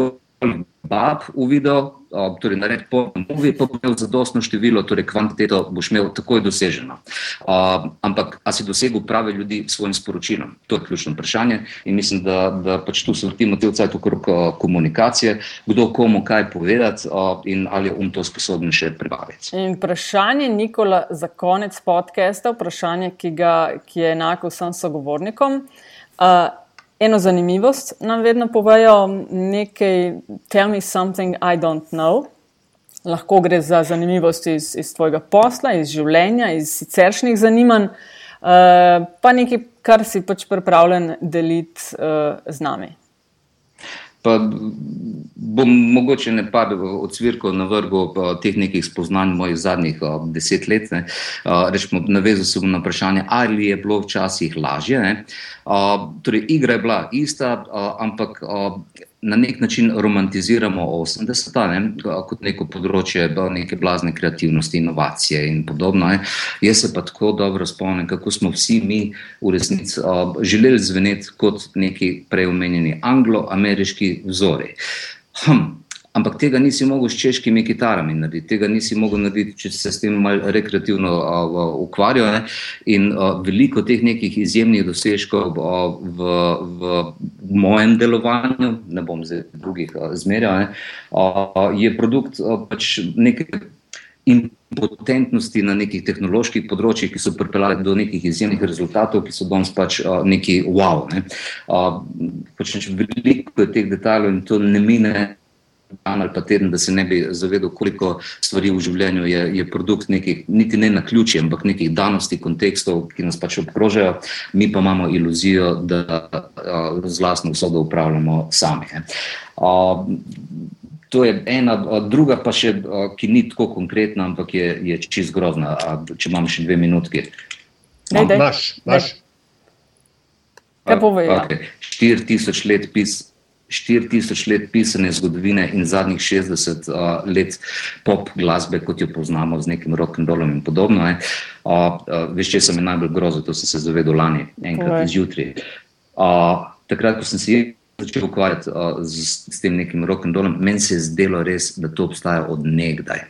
bab v video, torej nared po movie, pa bo imel zadostno število, torej kvantiteto boš imel takoj doseženo. Uh, ampak, a si dosegel prave ljudi s svojim sporočilom? To je ključno vprašanje in mislim, da, da pač tu se vrtimo te vcajt okrog komunikacije, kdo komu kaj povedati uh, in ali je um to sposoben še prebaviti. In vprašanje Nikola za konec podcasta, vprašanje, ki, ga, ki je enako vsem sogovornikom. Uh, eno zanimivost nam vedno povejo, nekaj, tell me something I don't know. Lahko gre za zanimivosti iz, iz tvojega posla, iz življenja, iz siceršnjih zanimanj, uh, pa nekaj, kar si pač pripravljen deliti uh, z nami. Pa bom mogoče ne par odsvirkov na vrhu teh nekih spoznanj mojih zadnjih deset let. Ne. Rečemo, navezal se bom na vprašanje, ali je bilo včasih lažje. Ne. Torej, igra je bila ista, ampak na nek način romantiziramo 80-ta ne, kot neko področje neke blazne kreativnosti, inovacije in podobno. Ne. Jaz se pa tako dobro spomnim, kako smo vsi mi v resnici želeli zveneti kot neki preomenjeni anglo-ameriški vzori. Hm, Ampak tega nisi mogel s češkimi kitarami narediti, tega nisi mogel narediti, če se s tem malo rekreativno ukvarjal. In a, veliko teh nekih izjemnih dosežkov a, v, v mojem delovanju, ne bom zdaj drugih zmerjal, je produkt a, pač neke impotentnosti na nekih tehnoloških področjih, ki so pripeljali do nekih izjemnih rezultatov, ki so danes pač a, neki wow. Ne. A, pač veliko je teh detajlov in to ne mine dan ali pa teden, da se ne bi zavedal, koliko stvari v življenju je, je produkt nekih, niti ne na ključje, ampak nekih danosti, kontekstov, ki nas pač obkrožajo, mi pa imamo iluzijo, da uh, z vlastno vsodo upravljamo sami. Uh, to je ena, druga pa še, ki ni tako konkretna, ampak je, je čist grozna. Če imam še dve minutki. Imaš, imaš. Kaj povej? Okay. 4000 let pis 4000 let pisane zgodovine in zadnjih 60 uh, let pop glasbe, kot jo poznamo z nekim rock and rollom in podobno. Uh, uh, veš, če sem najbolj grozil, to sem se zavedel lani, enkrat izjutraj. Uh, takrat, ko sem se začel ukvarjati uh, z, z tem nekim rock and rollom, meni se je zdelo res, da to obstaja od nekdaj.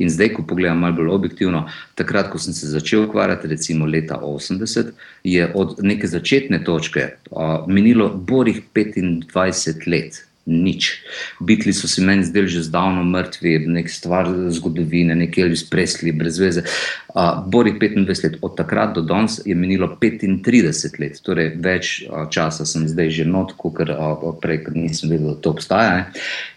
In zdaj, ko pogledam malo bolj objektivno, takrat, ko sem se začel ukvarjati, recimo leta 80, je od neke začetne točke uh, minilo borih 25 let nič. Bitli so se meni zdeli že zdavno mrtvi, nek stvar zgodovine, nekje ali spresli, brez veze. Uh, Bori 25 let, od takrat do danes je minilo 35 let, torej več uh, časa sem zdaj že not, kot uh, prej, ker nisem vedel, da to obstaja. Ne?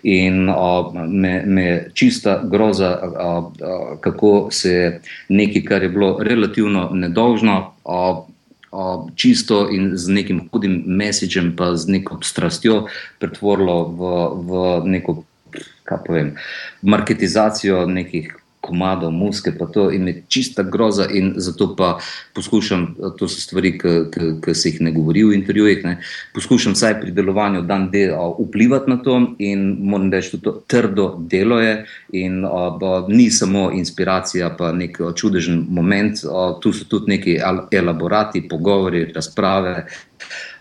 In uh, me, me čista groza, uh, uh, kako se je nekaj, kar je bilo relativno nedolžno. Uh, čisto in z nekim hudim mesičem, pa z neko strastjo pretvorilo v, v neko, kaj povem, marketizacijo nekih komadov, muske, pa to je čista groza in zato pa poskušam, to so stvari, ki se jih ne govori v intervjujih, ne, poskušam vsaj pri delovanju dan del vplivati na to in moram reči, da to trdo delo je in a, ni samo inspiracija, pa nek čudežen moment, a, tu so tudi neki elaborati, pogovori, razprave,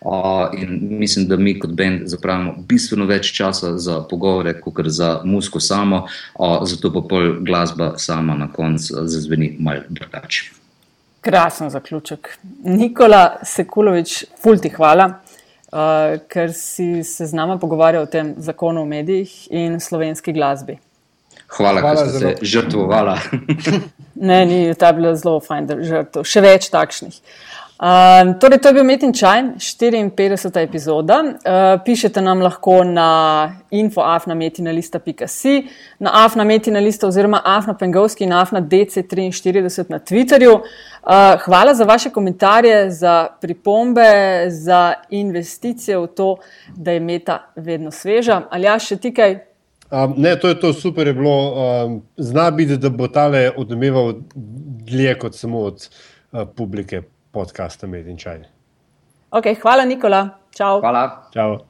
Uh, in mislim, da mi kot bend zapravimo bistveno več časa za pogovore, kot za muziko samo, uh, zato pa pol glasba sama na koncu zazveni malo drugače. Krasen zaključek. Nikola Sekulovič, fulti hvala, uh, ker si se z nami pogovarjal o tem zakonu o medijih in slovenski glasbi. Hvala, hvala da ste se žrtvovali. ne, ni, ta je bila zelo fajn, da žrtvo. Še več takšnih. Uh, Um, torej, to je bil Metin Čaj, 54. epizoda. Uh, pišete nam lahko na infoafnametina.com, na afnametina.com oziroma afnapengovski in afnadc43 na Twitterju. Uh, hvala za vaše komentarje, za pripombe, za investicije v to, da je meta vedno sveža. Ali ja, še ti kaj? Um, ne, to je to super, je bilo. Um, zna biti, da bo tale odmeval dlje kot samo od uh, publike podcasta Made in China. Okay, hvala, Nikola. Čau. Hvala. Čau.